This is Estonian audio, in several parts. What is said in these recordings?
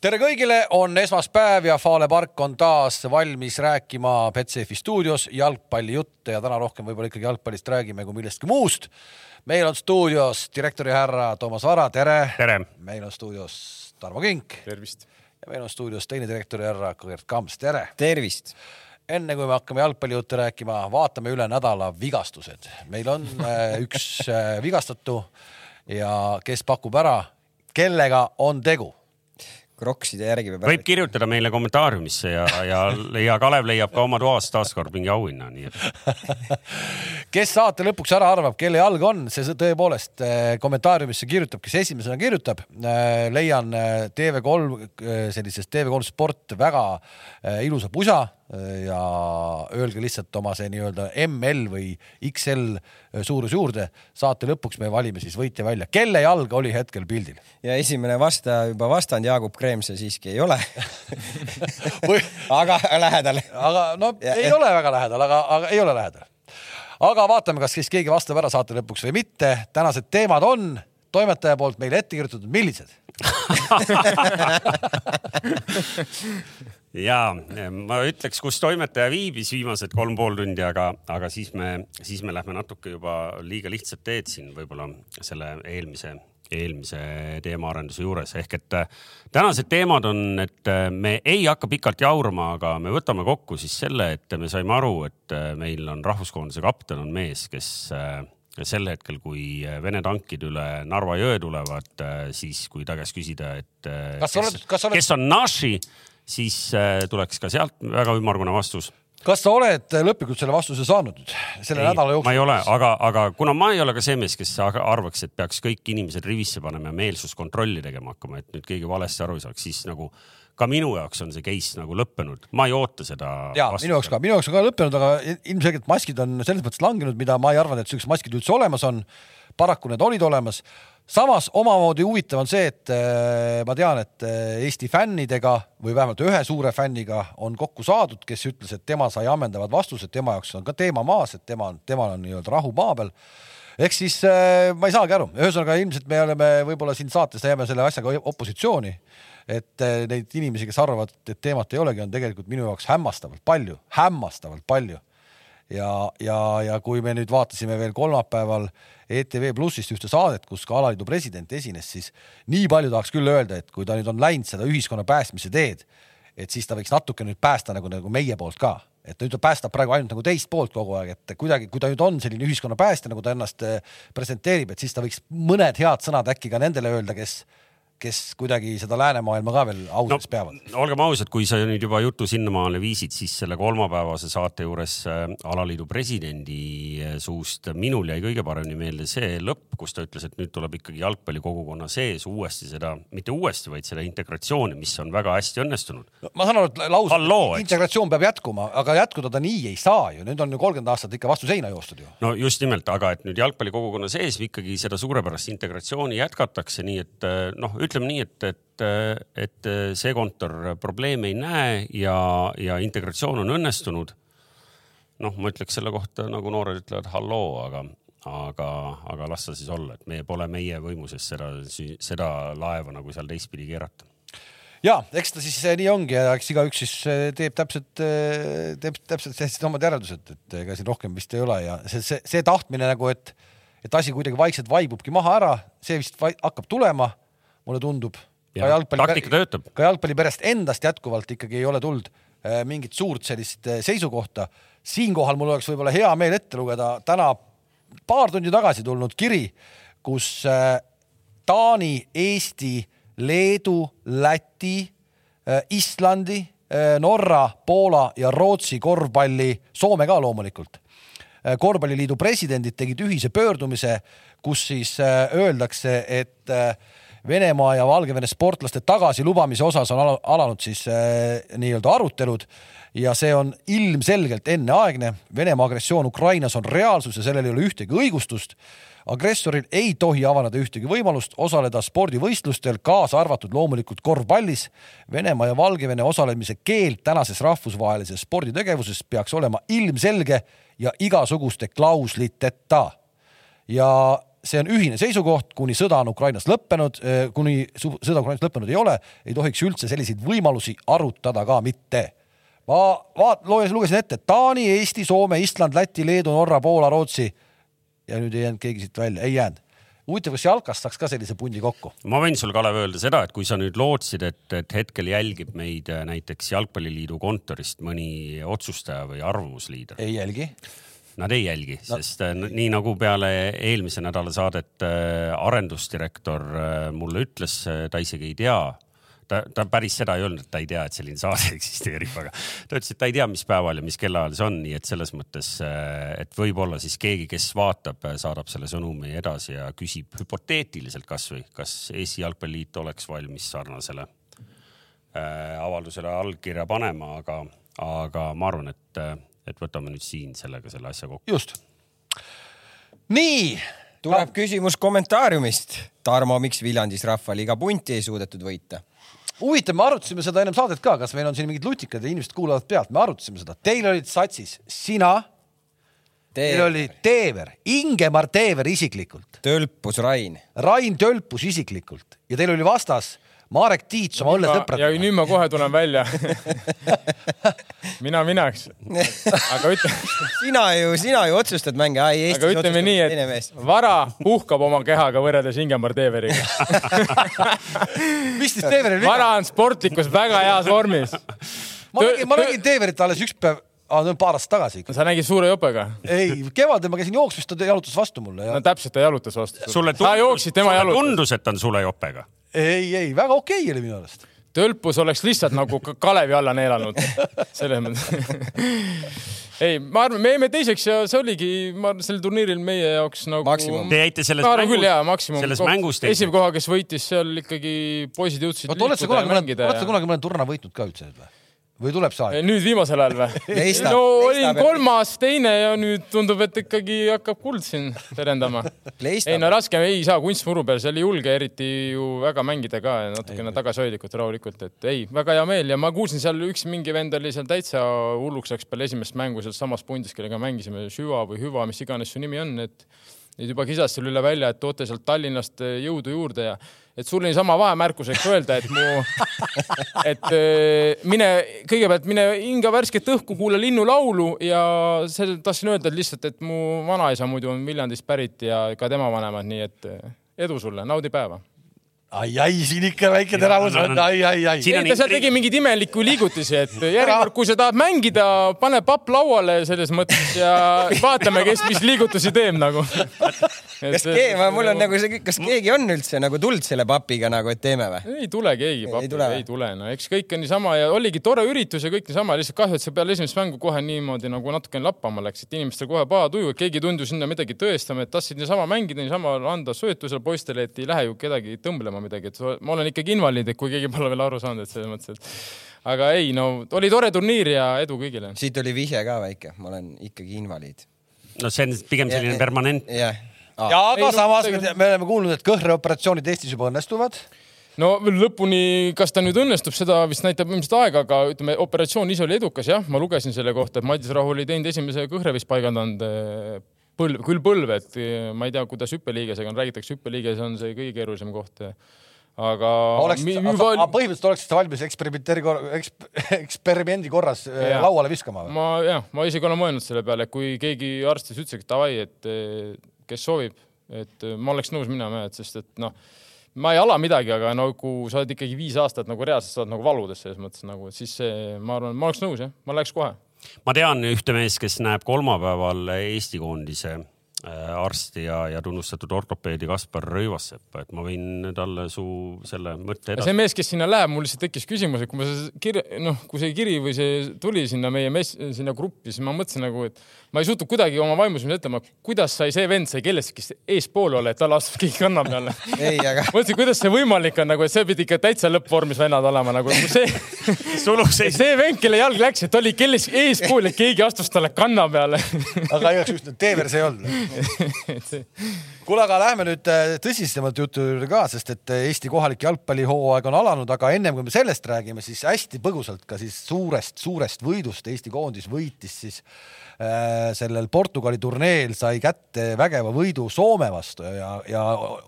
tere kõigile, on esmaspäev ja Fale park on taas valmis rääkima Betsafe stuudios jalgpallijutte ja täna rohkem võib-olla ikkagi jalgpallist räägime kui millestki muust. meil on stuudios direktori härra Toomas Vara, tere. tere. meil on stuudios Tarmo Kink. tervist. ja meil on stuudios teine direktori härra Gert Kamps, tere. tervist enne kui me hakkame jalgpallijutte rääkima, vaatame üle nädala vigastused. meil on äh, üks äh, vigastatu ja kes pakub ära, kellega on tegu krokside järgi peab. võib kirjutada meile kommentaariumisse ja, ja, ja Kalev leiab ka oma toas taaskord mingi auhinna, nii et. kes saate lõpuks ära arvab, kelle jalg on, see tõepoolest eh, kommentaariumisse kirjutab, kes esimesena kirjutab. Eh, leian eh, TV3 sellisest TV3 Sport väga ilusa pusa ja öelge lihtsalt oma see nii-öelda ML või XL suurus juurde. saate lõpuks me valime siis võitja välja, kelle jalg oli hetkel pildil. ja esimene vastaja juba vastanud, Jaagup Kreem see siiski ei ole või... aga lähedal. aga no ja, ei ole väga lähedal, aga, aga ei ole lähedal. aga vaatame, kas siis keegi vastab ära saate lõpuks või mitte. tänased teemad on toimetaja poolt meile ette kirjutatud, millised ja ma ütleks, kus toimetaja viibis viimased kolm pool tundi, aga, aga siis me, siis me lähme natuke juba liiga lihtsat teed siin võib-olla selle eelmise, eelmise teemaarenduse juures. Ehk et äh, tänased teemad on, et äh, me ei hakka pikalt jaurama, aga me võtame kokku siis selle, et me saime aru, et äh, meil on rahvuskoondise kapten on mees, kes sel hetkel, kui Vene tankid üle Narva jõe tulevad, siis kui ta käest küsida, et kas, kes, oled, kas, oled... kes on Naši siis äh, tuleks ka sealt väga ümmargune vastus kas sa oled lõplikult selle vastuse saanud nüüd selle ei, nädala jooksul? ma ei ole, aga, aga kuna ma ei ole ka see mees, kes arvaks, et peaks kõik inimesed rivisse panema ja meelsuskontrolli tegema hakkama, et nüüd keegi valesti aru ei saaks, siis nagu ka minu jaoks on see case nagu lõppenud, ma ei oota seda. ja minu jaoks ka, minu jaoks on ka lõppenud, aga ilmselgelt maskid on selles mõttes langenud, mida ma ei arvanud, et siuksed maskid üldse olemas on. paraku need olid olemas samas omamoodi huvitav on see, et äh, ma tean, et äh, Eesti fännidega või vähemalt ühe suure fänniga on kokku saadud, kes ütles, et tema sai ammendavad vastused, tema jaoks on ka teema maas, et tema, temal on nii-öelda rahu maa peal. ehk siis äh, ma ei saagi aru, ühesõnaga ilmselt me oleme võib-olla siin saates jääme selle asjaga opositsiooni, et neid inimesi, kes arvavad, et teemat ei olegi, on tegelikult minu jaoks hämmastavalt palju, hämmastavalt palju. Ja, ja, ja kui me nüüd vaatasime veel kolmapäeval ETV Plussist ühte saadet, kus ka alaliidu president esines, siis nii palju tahaks küll öelda, et kui ta nüüd on läinud seda ühiskonna päästmise teed, et siis ta võiks natuke nüüd päästa nagu, nagu meie poolt ka. Et nüüd ta päästab praegu ainult nagu teist poolt kogu aeg, et kuidagi, kui ta nüüd on selline ühiskonna päästja, nagu ta ennast eh, presenteerib, et siis ta võiks mõned head sõnad äkki ka nendele öelda, kes kes kuidagi seda läänemaailma ka veel ausaks no, peavad. olgem ausad, kui sa nüüd juba jutu sinnamaale viisid, siis selle kolmapäevase saate juures äh, alaliidu presidendi äh, suust minul jäi kõige paremini meelde see lõpp, kus ta ütles, et nüüd tuleb ikkagi jalgpallikogukonna sees uuesti seda, mitte uuesti, vaid seda integratsiooni, mis on väga hästi õnnestunud no,. ma saan aru, et lause, integratsioon peab jätkuma, aga jätkuda ta nii ei saa ju, nüüd on ju kolmkümmend aastat ikka vastu seina joostud ju. no just nimelt, aga et nüüd jalgpallikogukonna sees ikkagi seda suurepärast integratsiooni jätkatakse, nii et äh, noh ütleme nii, et, et, et see kontor probleeme ei näe ja, ja integratsioon on õnnestunud. noh, ma ütleks selle kohta nagu noored ütlevad halloo, aga, aga, aga las ta siis olla, et meie pole meie võimuses seda, seda laeva nagu seal teistpidi keerata ja eks ta siis nii ongi ja eks igaüks siis eh, teeb täpselt, eh, teeb täpselt sellised omad järeldused, et ega siin rohkem vist ei ole ja see, see, see tahtmine nagu, et, et asi kuidagi vaikselt vaibubki maha ära, see vist hakkab tulema mulle tundub. ka jalgpalli, ka jalgpalliperest endast jätkuvalt ikkagi ei ole tulnud äh, mingit suurt sellist äh, seisukohta. siinkohal mul oleks võib-olla hea meel ette lugeda täna paar tundi tagasi tulnud kiri, kus äh, Taani, Eesti, Leedu, Läti, Islandi, Norra, Poola ja Rootsi korvpalli, Soome ka loomulikult korvpalliliidu presidendid tegid ühise pöördumise, kus siis öeldakse, et Venemaa ja Valgevene sportlaste tagasilubamise osas on alanud siis äh, nii-öelda arutelud ja see on ilmselgelt enneaegne. Venemaa agressioon Ukrainas on reaalsus ja sellel ei ole ühtegi õigustust. agressoril ei tohi avaneda ühtegi võimalust osaleda spordivõistlustel, kaasa arvatud loomulikult korvpallis. Venemaa ja Valgevene osalemise keeld tänases rahvusvahelises sporditegevuses peaks olema ilmselge ja igasuguste klausliteta. ja see on ühine seisukoht, kuni sõda on Ukrainas lõppenud, kuni sõda Ukrainas lõppenud ei ole, ei tohiks üldse selliseid võimalusi arutada ka mitte. ma vaat-, lugesin ette Taani, Eesti, Soome, Island, Läti, Leedu, Norra, Poola, Rootsi ja nüüd ei jäänud keegi siit välja, ei jäänud huvitav, kas jalkast saaks ka sellise pundi kokku? ma võin sul, Kalev, öelda seda, et kui sa nüüd lootsid, et, et hetkel jälgib meid äh, näiteks Jalgpalliliidu kontorist mõni otsustaja või arvamusliider. ei jälgi? Nad ei jälgi no., sest äh, nii nagu peale eelmise nädala saadet äh, arendusdirektor mulle ütles, ta isegi ei tea ta, ta päris seda ei öelnud, et ta ei tea, et selline saade eksisteerib, aga ta ütles, et ta ei tea, mis päeval ja mis kellaajal see on, nii et selles mõttes, äh, et võib-olla siis keegi, kes vaatab, äh, saadab selle sõnumi edasi ja küsib hüpoteetiliselt kasvõi, kas Eesti Jalgpalliliit oleks valmis sarnasele äh, avaldusele allkirja panema, aga, aga ma arvan, et, et võtame nüüd siin sellega selle asja kokku. just. nii tuleb küsimus kommentaariumist. Tarmo, miks Viljandis Rahvaliiga punti ei suudetud võita? huvitav, me arutasime seda ennem saadet ka, kas meil on siin mingid lutikad ja inimesed kuulavad pealt, me arutasime seda, teil olid satsis sina, teil oli Teever, Ingemar Teever isiklikult. Tölpus Rain. Rain Tölpus isiklikult ja teil oli vastas Marek Tiits oma õllesõpradega. ja nüüd ma kohe tulen välja mina minaks. aga ütle sina ju, sina ju otsustad mänge. aga ütleme nii, et Vara puhkab oma kehaga võrreldes Ingemar Teeveriga mis siis Teeveril viga? Vara on sportlikus väga heas vormis. ma nägin, ma nägin Teeverit alles üks päev aa, see on paar aastat tagasi ikka. sa nägid suure jopega? ei, kevadel ma käisin jooksmas, ta jalutas vastu mulle ja.... no täpselt, ta jalutas vastu. sulle tundus, sulle tundus, et ta on suure jopega? Ei, ei väga okei okay oli minu arust. tölpus oleks lihtsalt nagu Kalevi alla neelanud, selles mõttes ei, ma arvan, me jäime teiseks ja see oligi, ma arvan, sel turniiril meie jaoks nagu. Te jäite selles mängus, küll, jaa, maksimum. selles mängus teiseks. esimene koha, kes võitis seal ikkagi poisid jõudsid. oled sa kunagi, oled sa kunagi mõne turna võitnud ka üldse või? Või tuleb see aeg? nüüd viimasel ajal või? no olin kolmas, teine ja nüüd tundub, et ikkagi hakkab kuld siin terendama. ei no raske, ei saa kunstmuru peal, seal ei julge eriti ju väga mängida ka natukene tagasihoidlikult, rahulikult, et ei, väga hea meel ja ma kuulsin seal üks mingi vend oli seal täitsa hulluks läks peale esimest mängu seal samas pundis, kellega mängisime, Süva või Hüva, mis iganes su nimi on, et nüüd juba kisas seal üle välja, et toote sealt Tallinnast jõudu juurde ja et sul niisama vahemärkuseks öelda, et mu, et äh, mine kõigepealt mine hinga värsket õhku, kuula linnulaulu ja selle tahtsin öelda et lihtsalt, et mu vanaisa muidu on Viljandist pärit ja ka tema vanemad, nii et äh, edu sulle, naudi päeva ai, ai, siin ikka väike teravus on, ai, ai, ai. ei, ta seal tegi mingeid imelikke liigutusi, et järgmine kord, kui sa tahad mängida, pane papp lauale selles mõttes ja vaatame, kes mis liigutusi teeb nagu. kas keegi, mul on nagu see, kas keegi on üldse nagu tulnud selle papiga nagu, et teeme või? ei tule keegi papiga, ei tule, ei tule, no eks kõik on niisama ja oligi tore üritus ja kõik niisama, lihtsalt kahju, et see peale esimest mängu kohe niimoodi nagu natukene lappama läks, et inimestel kohe paha tuju, et keegi ei tundu sinna midagi tõestama, et tahtsid niisama mängida, niisama anda söötusel poistele, et ei lähe ju kedagi tõmblema tegema midagi, et ma olen ikkagi invaliid, et kui keegi pole veel aru saanud, et selles mõttes, et aga ei, no oli tore turniir ja edu kõigile. siit oli vihje ka väike, ma olen ikkagi invaliid. no see on pigem selline ja, permanent. jah. ja aga ei, samas no, me, me oleme kuulnud, et kõhreoperatsioonid Eestis juba õnnestuvad no lõpuni, kas ta nüüd õnnestub, seda vist näitab ilmselt aeg, aga ütleme, operatsioon ise oli edukas, jah, ma lugesin selle kohta, et Madis Rahu oli teinud esimese kõhre vist paigaldanud eh, põlv, küll põlve, et ma ei tea, kuidas hüppeliigesega on, räägitakse, hüppeliiges on see kõige keerulisem koht aga. Juba... põhimõtteliselt oleksid sa valmis eksperimenteeri korras, eksp, eksperimendi korras äh, ja. lauale viskama või? ma jah, ma isegi olen mõelnud selle peale, kui keegi arst siis ütles, et davai, et äh, kes soovib, et äh, ma oleks nõus minema, et sest et noh, ma ei ala midagi, aga kui sa oled ikkagi viis aastat nagu reaalselt saad nagu valudes selles mõttes nagu, et siis see, ma arvan, ma oleks nõus jah, ma läheks kohe. Ma tean ühte meest, kes näeb kolmapäeval Eesti koondise Äh, arsti ja, ja tunnustatud ortopeedi Kaspar Rõivassepp, et ma võin talle su selle mõtte edasi. see mees, kes sinna läheb, mul lihtsalt tekkis küsimus, et kui ma see kiri, noh, kui see kiri või see tuli sinna meie mess, sinna gruppi, siis ma mõtlesin nagu, et ma ei suutnud kuidagi oma vaimus mõtlema, kuidas sai see vend sai kellestki, kes eespool oli, et talle astus keegi kanna peale. Aga... mõtlesin, kuidas see võimalik on nagu, et see pidi ikka täitsa lõppvormis vennad olema nagu see see, see vend, kelle jalg läks, et oli kellestki eespool ja keegi astus talle kanna peale aga igaks juhuks Teever see ei olnud kuule, aga lähme nüüd äh, tõsisemalt jutu juurde ka, sest et äh, Eesti kohalik jalgpallihooaeg on alanud, aga ennem kui me sellest räägime, siis hästi põgusalt ka siis suurest-suurest võidust Eesti koondis võitis siis sellel Portugali turneel sai kätte vägeva võidu Soome vastu ja, ja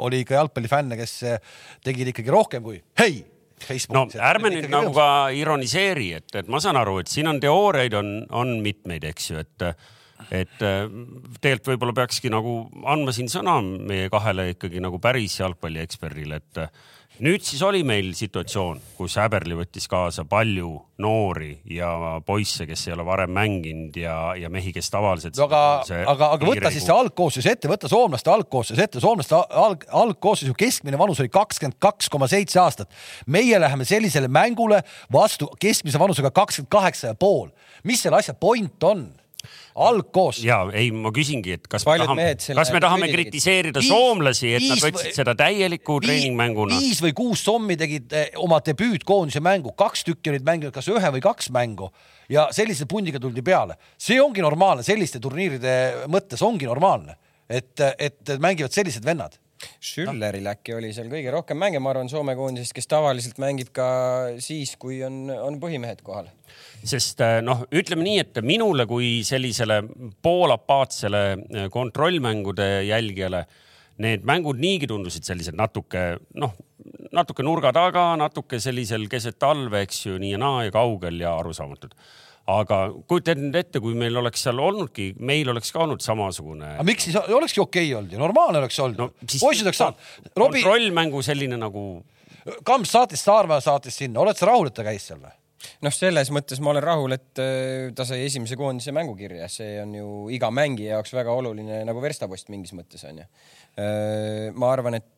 oli ikka jalgpallifänne, kes äh, tegid ikkagi rohkem kui hei Facebookis. no ärme nüüd nagu ka ironiseeri, et, et ma saan aru, et siin on teooriaid on, on mitmeid, eks ju, et et äh, tegelikult võib-olla peakski nagu andma siin sõna meie kahele ikkagi nagu päris jalgpallieksperdile, et nüüd siis oli meil situatsioon, kus Häberli võttis kaasa palju noori ja poisse, kes ei ole varem mänginud ja, ja mehi, kes tavaliselt no,. aga, aga, aga võta siis see algkoosseis ette, võta soomlaste algkoosseis ette, soomlaste alg, algkoosseisu keskmine vanus oli kakskümmend kaks koma seitse aastat. meie läheme sellisele mängule vastu keskmise vanusega kakskümmend kaheksa ja pool. mis selle asja point on? Algkoos. ja ei, ma küsingi, et kas Paljud me tahame, kas me tahame kritiseerida viis, soomlasi, et viis, nad võtsid seda täieliku treeningmänguna? viis või kuus sommi tegid eh, oma debüütkoondise mängu, kaks tükki olid mänginud kas ühe või kaks mängu ja sellise pundiga tuldi peale. see ongi normaalne, selliste turniiride mõttes ongi normaalne, et, et mängivad sellised vennad Schülleril äkki oli seal kõige rohkem mänge, ma arvan, Soome koondisest, kes tavaliselt mängib ka siis, kui on, on põhimehed kohal. Sest äh, noh, ütleme nii, et minule kui sellisele poolapaatsele äh, kontrollmängude jälgijale need mängud niigi tundusid sellised natuke noh, natuke nurga taga, natuke sellisel keset talve, eks ju, nii ja naa ja kaugel ja arusaamatud aga kujuta nüüd ette, kui meil oleks seal olnudki, meil oleks ka olnud samasugune. aga miks siis olekski okei okay olnud ja normaalne oleks olnud no,. poisid oleks saanud. kontrollmängu selline nagu. Kamps saatis Saarma saatis sinna, oled sa rahul, et ta käis seal või? noh, selles mõttes ma olen rahul, et äh, ta sai esimese koondise mängukirja, see on ju iga mängija jaoks väga oluline nagu verstapost mingis mõttes onju. Äh, ma arvan, et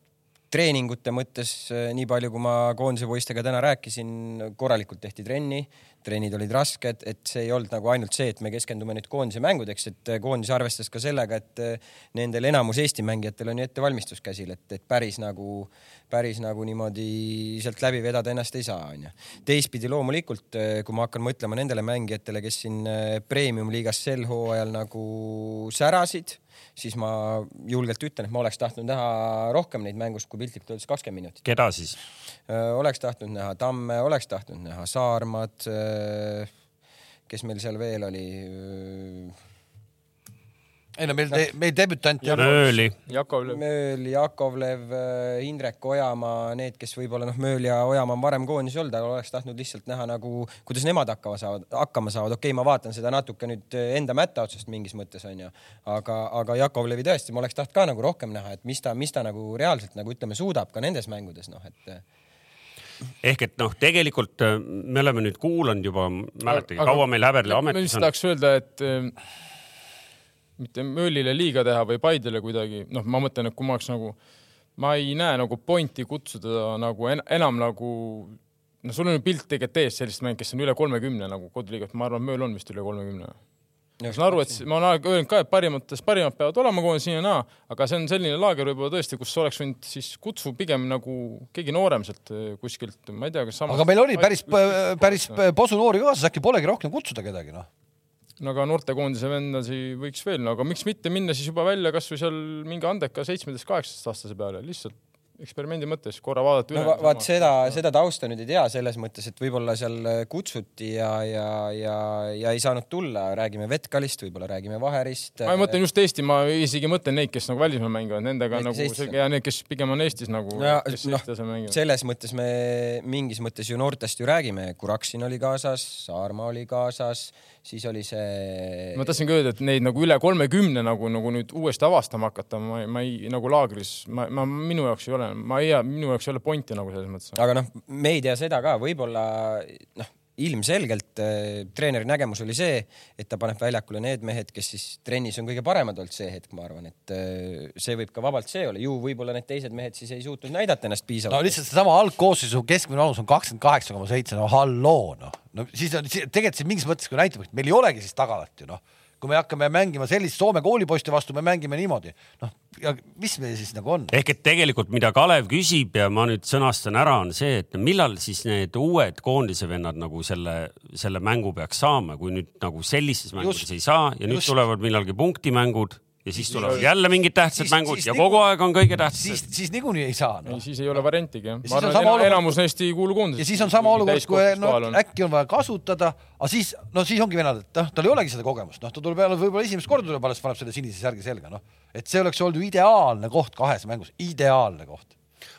treeningute mõttes, äh, nii palju kui ma koondise poistega täna rääkisin, korralikult tehti trenni, trennid olid rasked, et see ei olnud nagu ainult see, et me keskendume nüüd koondise mängudeks, et koondis arvestas ka sellega, et nendel enamus Eesti mängijatel on ju ettevalmistus käsil, et, et päris nagu päris nagu niimoodi sealt läbi vedada ennast ei saa, onju. teistpidi loomulikult, kui ma hakkan mõtlema nendele mängijatele, kes siin premium-liigas sel hooajal nagu särasid, siis ma julgelt ütlen, et ma oleks tahtnud näha rohkem neid mängust kui piltlikult öeldes kakskümmend minutit. keda siis? Oleks tahtnud näha Tamme, oleks tahtnud näha Saarmad. kes meil seal veel oli? Ei no meil, meil debütant ja Mööli. Jakovlev. Mööl, Jakovlev, Indrek Ojamaa, need, kes võib-olla noh, Mööl ja Ojamaa on varem koondises olnud, aga oleks tahtnud lihtsalt näha nagu, kuidas nemad hakkama saavad, hakkama saavad. okei okay,, ma vaatan seda natuke nüüd enda mätta otsast mingis mõttes onju, aga, aga Jakovlevi tõesti, ma oleks tahtnud ka nagu rohkem näha, et mis ta, mis ta nagu reaalselt nagu ütleme, suudab ka nendes mängudes noh, et ehk et noh, tegelikult me oleme nüüd kuulanud juba, mäletage, kaua meil Häberli ametis on. ma just tahaks öelda, et mitte möölile liiga teha või Paidele kuidagi, noh, ma mõtlen, et kui ma oleks nagu, ma ei näe nagu pointi kutsuda nagu en, enam nagu no sul on ju pilt tegelikult ees sellist mängu, kes on üle kolmekümne nagu koduliigat, ma arvan, Mööl on vist üle kolmekümne. ma saan aru, et ma olen öelnud ka, et parimates parimad peavad olema koondis nii ja naa, aga see on selline laager võib-olla tõesti, kus oleks võinud siis kutsu pigem nagu keegi noorem sealt eh, kuskilt, ma ei tea, kas aga meil oli päris, päris posu noori kaasas, äkki polegi rohkem kutsuda kedagi, noh no aga noortekoondise vendasi võiks veel, no aga miks mitte minna siis juba välja kasvõi seal mingi andeka seitsmeteist, kaheksateist aastase peale, lihtsalt eksperimendi mõttes korra vaadata üle no,. vaat seda, seda tausta nüüd ei tea selles mõttes, et võib-olla seal kutsuti ja, ja, ja, ja ei saanud tulla, räägime Vetkalist, võib-olla räägime Vaherist. ma mõtlen just Eesti, ma isegi mõtlen neid, kes nagu välismaal mängivad, nendega nagu Eestis. ja need, kes pigem on Eestis nagu no,. No, selles mõttes me mingis mõttes ju noortest ju räägime, Kuraksin oli kaasas, Saarma oli kaasas siis oli see. ma tahtsingi öelda, et neid nagu üle kolmekümne nagu, nagu nüüd uuesti avastama hakata, ma, ma ei nagu laagris, ma, ma minu jaoks ei ole, ma ei, minu jaoks ei ole pointi nagu selles mõttes. aga noh, me ei tea seda ka, võib-olla noh ilmselgelt äh, treeneri nägemus oli see, et ta paneb väljakule need mehed, kes siis trennis on kõige paremad olnud see hetk, ma arvan, et äh, see võib ka vabalt see olla, ju võib-olla need teised mehed siis ei suutnud näidata ennast piisavalt. no lihtsalt seesama algkoosseisu keskmine vanus on kakskümmend kaheksa koma seitse, no halloo noh, no siis on tegelikult see mingis mõttes kui näitab, et meil ei olegi siis tagalat ju noh kui me hakkame mängima sellist Soome koolipoiste vastu, me mängime niimoodi. noh, ja mis meil siis nagu on? ehk et tegelikult, mida Kalev küsib ja ma nüüd sõnastan ära, on see, et millal siis need uued koondise vennad nagu selle, selle mängu peaks saama, kui nüüd nagu sellistes mängudes just, ei saa ja nüüd just. tulevad millalgi punktimängud ja siis tulevad jälle mingid tähtsad siis, mängud siis ja kogu aeg on kõige tähtsam. siis, siis niikuinii ei saa no.. siis ei ole variantigi jah. ma arvan, et enamus neist ei kuulu koondisesse. ja siis on sama olukord, kui no, on. äkki on vaja kasutada, aga siis, no siis ongi venelad, et noh, tal ei olegi seda kogemust, noh, ta tuleb jälle võib-olla esimest korda tuleb alles, paneb selle sinise särgi selga, noh. et see oleks olnud ju ideaalne koht kahes mängus, ideaalne koht.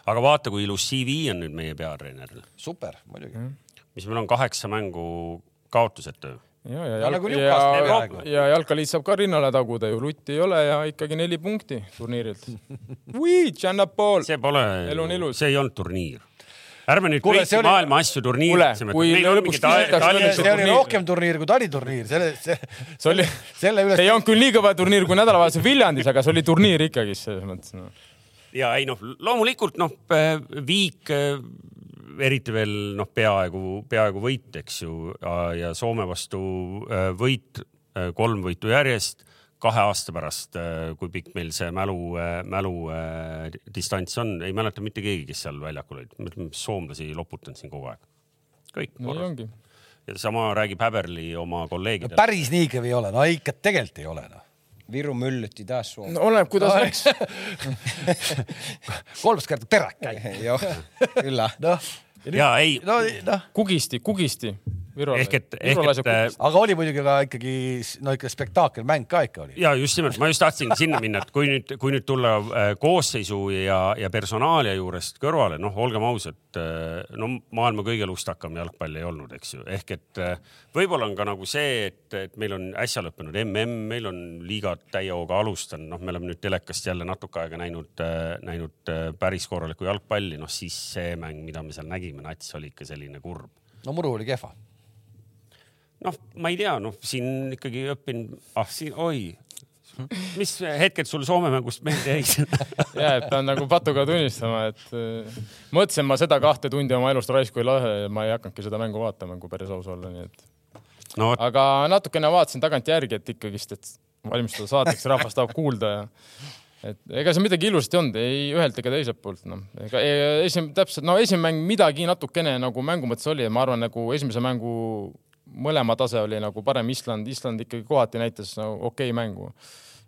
aga vaata, kui ilus CV on nüüd meie peatreeneril. super, muidugi mm.. mis meil on kaheksa mängu kaotuseta ju ja, ja, jalg, ja, ja jalkaliit saab ka rinnale taguda ju, lutti ei ole ja ikkagi neli punkti turniirilt. see pole, see ei olnud turniir ärme nüüd Kuule, kõiki oli... maailma asju küsitakse. see oli rohkem turniir kui taliturniir, selle, see. see oli, selle üles. ei olnud küll nii kõva turniir kui nädalavahetusel Viljandis, aga see oli turniir ikkagi selles mõttes no.. ja ei noh, loomulikult noh, viik eriti veel noh, peaaegu, peaaegu võit, eks ju, ja Soome vastu võit, kolm võitu järjest kahe aasta pärast, kui pikk meil see mälu, mälu distants on, ei mäleta mitte keegi, kes seal väljakul olid, soomlasi loputanud siin kogu aeg. kõik no, korras. ja sama räägib Häberli oma kolleegidele no,. päris nii kõva ei ole, no ikka tegelikult ei ole noh. Viru mülluti taas Soome no,. oleneb, kuidas no, läks kolmas kord terrak käib. jah, küll ah. noh ja ei no,. No. kugisti, kugisti Virole. ehk et, ehk et. aga oli muidugi ka ikkagi no ikka spektaakelmäng ka ikka oli. ja just nimelt, ma just tahtsingi sinna minna, et kui nüüd, kui nüüd tulla äh, koosseisu ja, ja personaalia juurest kõrvale, noh, olgem ausad, äh, no maailma kõige lustakam jalgpall ei olnud, eks ju, ehk et äh, võib-olla on ka nagu see, et, et meil on äsja lõppenud mm, meil on liigad täie hooga alustanud, noh, me oleme nüüd telekast jälle natuke aega näinud, näinud päris korralikku jalgpalli, noh siis see mäng, mida me seal nägime, nats oli ikka selline kurb. no muru oli kehva noh, ma ei tea, noh, siin ikkagi õpin, ah siin, oi, mis hetked sul Soome mängust meelde jäid? Ja, et pean nagu patuga tunnistama, et äh, mõtlesin ma seda kahte tundi oma elust raisku ei lase, ma ei hakanudki seda mängu vaatama, kui päris aus olla, nii et. No.. aga natukene vaatasin tagantjärgi, et ikkagist, et valmistuda saateks, rahvas tahab kuulda ja et ega see midagi ilusat ei olnud, ei ühelt ega teiselt poolt, noh. ega esim-, täpselt, no esimene mäng midagi natukene nagu mängu mõttes oli, ma arvan, nagu esimese mängu mõlema tase oli nagu parem, Island, Island ikkagi kohati näitas nagu okei okay mängu.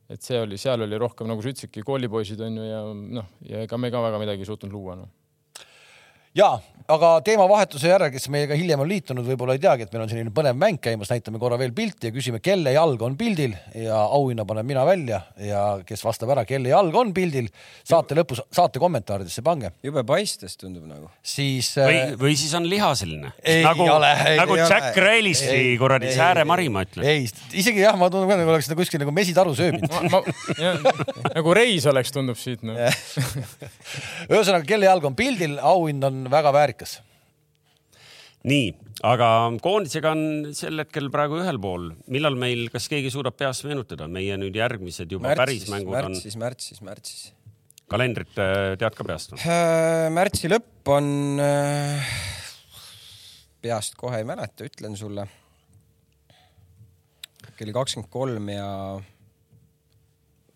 et see oli, seal oli rohkem nagu sa ütlesidki, koolipoisid on ju ja noh, ja ega me ka väga midagi ei suutnud luua noh ja, aga teemavahetuse järel, kes meiega hiljem on liitunud, võib-olla ei teagi, et meil on selline põnev mäng käimas, näitame korra veel pilti ja küsime, kelle jalg on pildil ja auhinna panen mina välja ja kes vastab ära, kelle jalg on pildil, saate lõpus, saate kommentaaridesse pange. jube paistes tundub nagu. siis või, äh, või siis on lihaseline. nagu, nagu Jack Reilisi kuradi Sääre Marimaa ütleb. ei, isegi jah, ma tundub ka nagu oleks nagu kuskil nagu mesitaru sööbinud nagu reis oleks, tundub siit no. ühesõnaga, kelle jalg on pildil, auhind on on väga väärikas. nii, aga koondisega on sel hetkel praegu ühel pool. millal meil, kas keegi suudab peast meenutada, meie nüüd järgmised juba märtsis, päris mängud on? märtsis, märtsis, märtsis. kalendrit äh, tead ka peast või? Äh, märtsi lõpp on, äh, peast kohe ei mäleta, ütlen sulle. kell kakskümmend kolm ja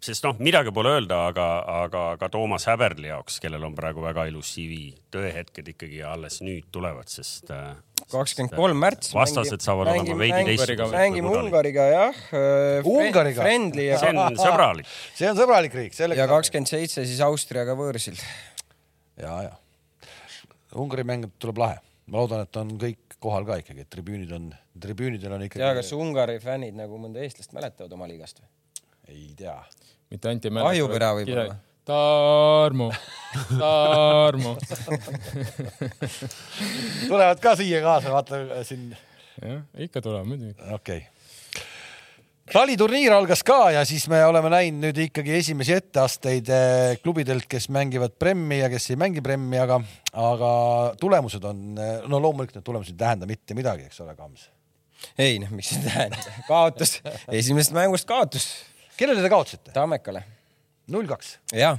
sest noh, midagi pole öelda, aga, aga ka Toomas Häberli jaoks, kellel on praegu väga ilus CV, tõehetked ikkagi alles nüüd tulevad, sest. Äh, kakskümmend kolm märts. vastased saavad mängime, olema veidi teistsugused. mängime Ungariga jah. Äh, Ungariga? see on sõbralik. see on sõbralik riik. ja kakskümmend seitse siis Austriaga võõrsil. ja, ja Ungari mäng tuleb lahe, ma loodan, et on kõik kohal ka ikkagi, et tribüünid on, tribüünidel on ikkagi. ja kas Ungari fännid nagu mõnda eestlast mäletavad oma liigast või? Ei tea. mitte Anti Mälak. ahjupera võib-olla. Tarmo, Tarmo tulevad ka siia kaasa, vaata siin. jah, ikka tulevad muidugi. okei okay. taliturniir algas ka ja siis me oleme näinud nüüd ikkagi esimesi etteasteid eh, klubidelt, kes mängivad Premmi ja kes ei mängi Premmi, aga, aga tulemused on, no loomulikult need tulemused ei tähenda mitte midagi, eks ole, Kams. ei noh, miks ei tähenda, kaotus, esimesest mängust kaotus kellele te kaotasite? Tammekale. null kaks. jah.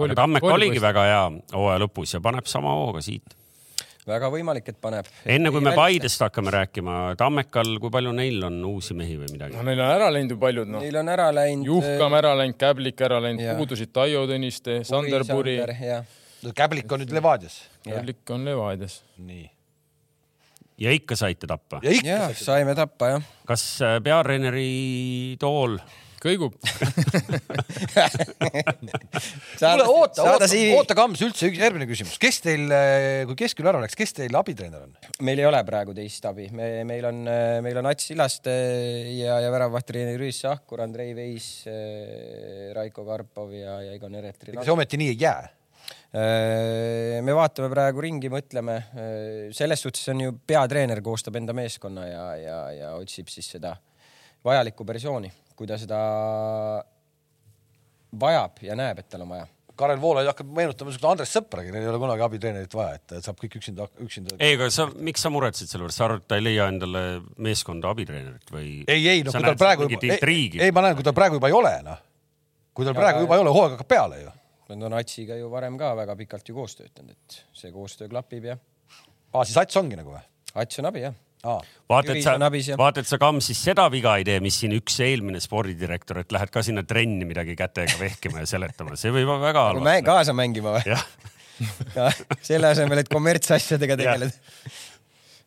aga Tammek oligi väga hea hooaja lõpus ja paneb sama hooga siit väga võimalik, et paneb. enne kui me Paidest hakkame rääkima, Tammekal, kui palju neil on uusi mehi või midagi? no neil on ära läinud ju paljud noh. Neil on ära läinud. Juhkam ära läinud, Käblik ära läinud, puudusid Taio Tõniste, Sanderpuri. Käblik on nüüd Levadias. Käblik on Levadias. nii ja ikka saite tappa? ja saime tappa jah. kas äh, peatreeneri tool kõigub kuule, oota, oota, oota, Kams, üldse üks järgmine küsimus, kes teil, kui Keskküla ära läks, kes teil abitreener on? meil ei ole praegu teist abi, me, meil on, meil on Ats Sillaste ja, ja väravavaht-treener Rüüs Sahkur, Andrei Veis, Raiko Karpov ja, ja Egon Eretri. see ometi nii ei jää? Me vaatame praegu ringi, mõtleme. selles suhtes on ju peatreener koostab enda meeskonna ja, ja, ja otsib siis seda vajalikku versiooni kui ta seda vajab ja näeb, et tal on vaja. Karel Voolaid hakkab meenutama niisugust Andres Sõpragi, neil ei ole kunagi abitreenerit vaja, et saab kõik üksinda, üksinda. ei, aga sa, miks sa muretsed selle pärast, sa arvad, et ta ei leia endale meeskonda abitreenerit või? ei, ei, noh, kui tal praegu juba, ei, ei, ma näen, kui tal praegu juba ei ole, noh. kui tal praegu juba ei ole, hooaeg hakkab peale ju. Nad on Atsiga ju varem ka väga pikalt ju koos töötanud, et see koostöö klapib ja. aa, siis Ats ongi nagu või? Ats on abi, jah vaata, et sa, vaata, et sa Kams siis seda viga ei tee, mis siin üks eelmine spordidirektor, et lähed ka sinna trenni midagi kätega vehkima ja seletama, see võib olla väga halb. kaasa mängima või? selle asemel, et kommertsasjadega tegeleda.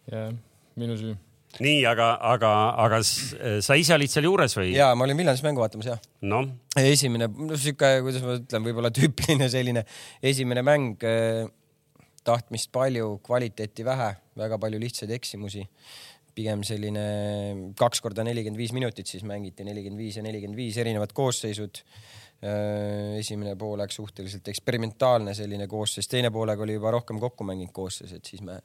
jah, minu süü. Nii, aga, aga, aga sa ise olid seal juures või? ja ma olin Viljandis mängu vaatamas jah no.. esimene, no sihuke, kuidas ma ütlen, võib-olla tüüpiline selline esimene mäng tahtmist palju, kvaliteeti vähe, väga palju lihtsaid eksimusi. pigem selline kaks korda nelikümmend viis minutit, siis mängiti nelikümmend viis ja nelikümmend viis erinevad koosseisud. Äh, esimene poolaeg suhteliselt eksperimentaalne selline koosseis, teine poolega oli juba rohkem kokku mänginud koosseis, et siis me,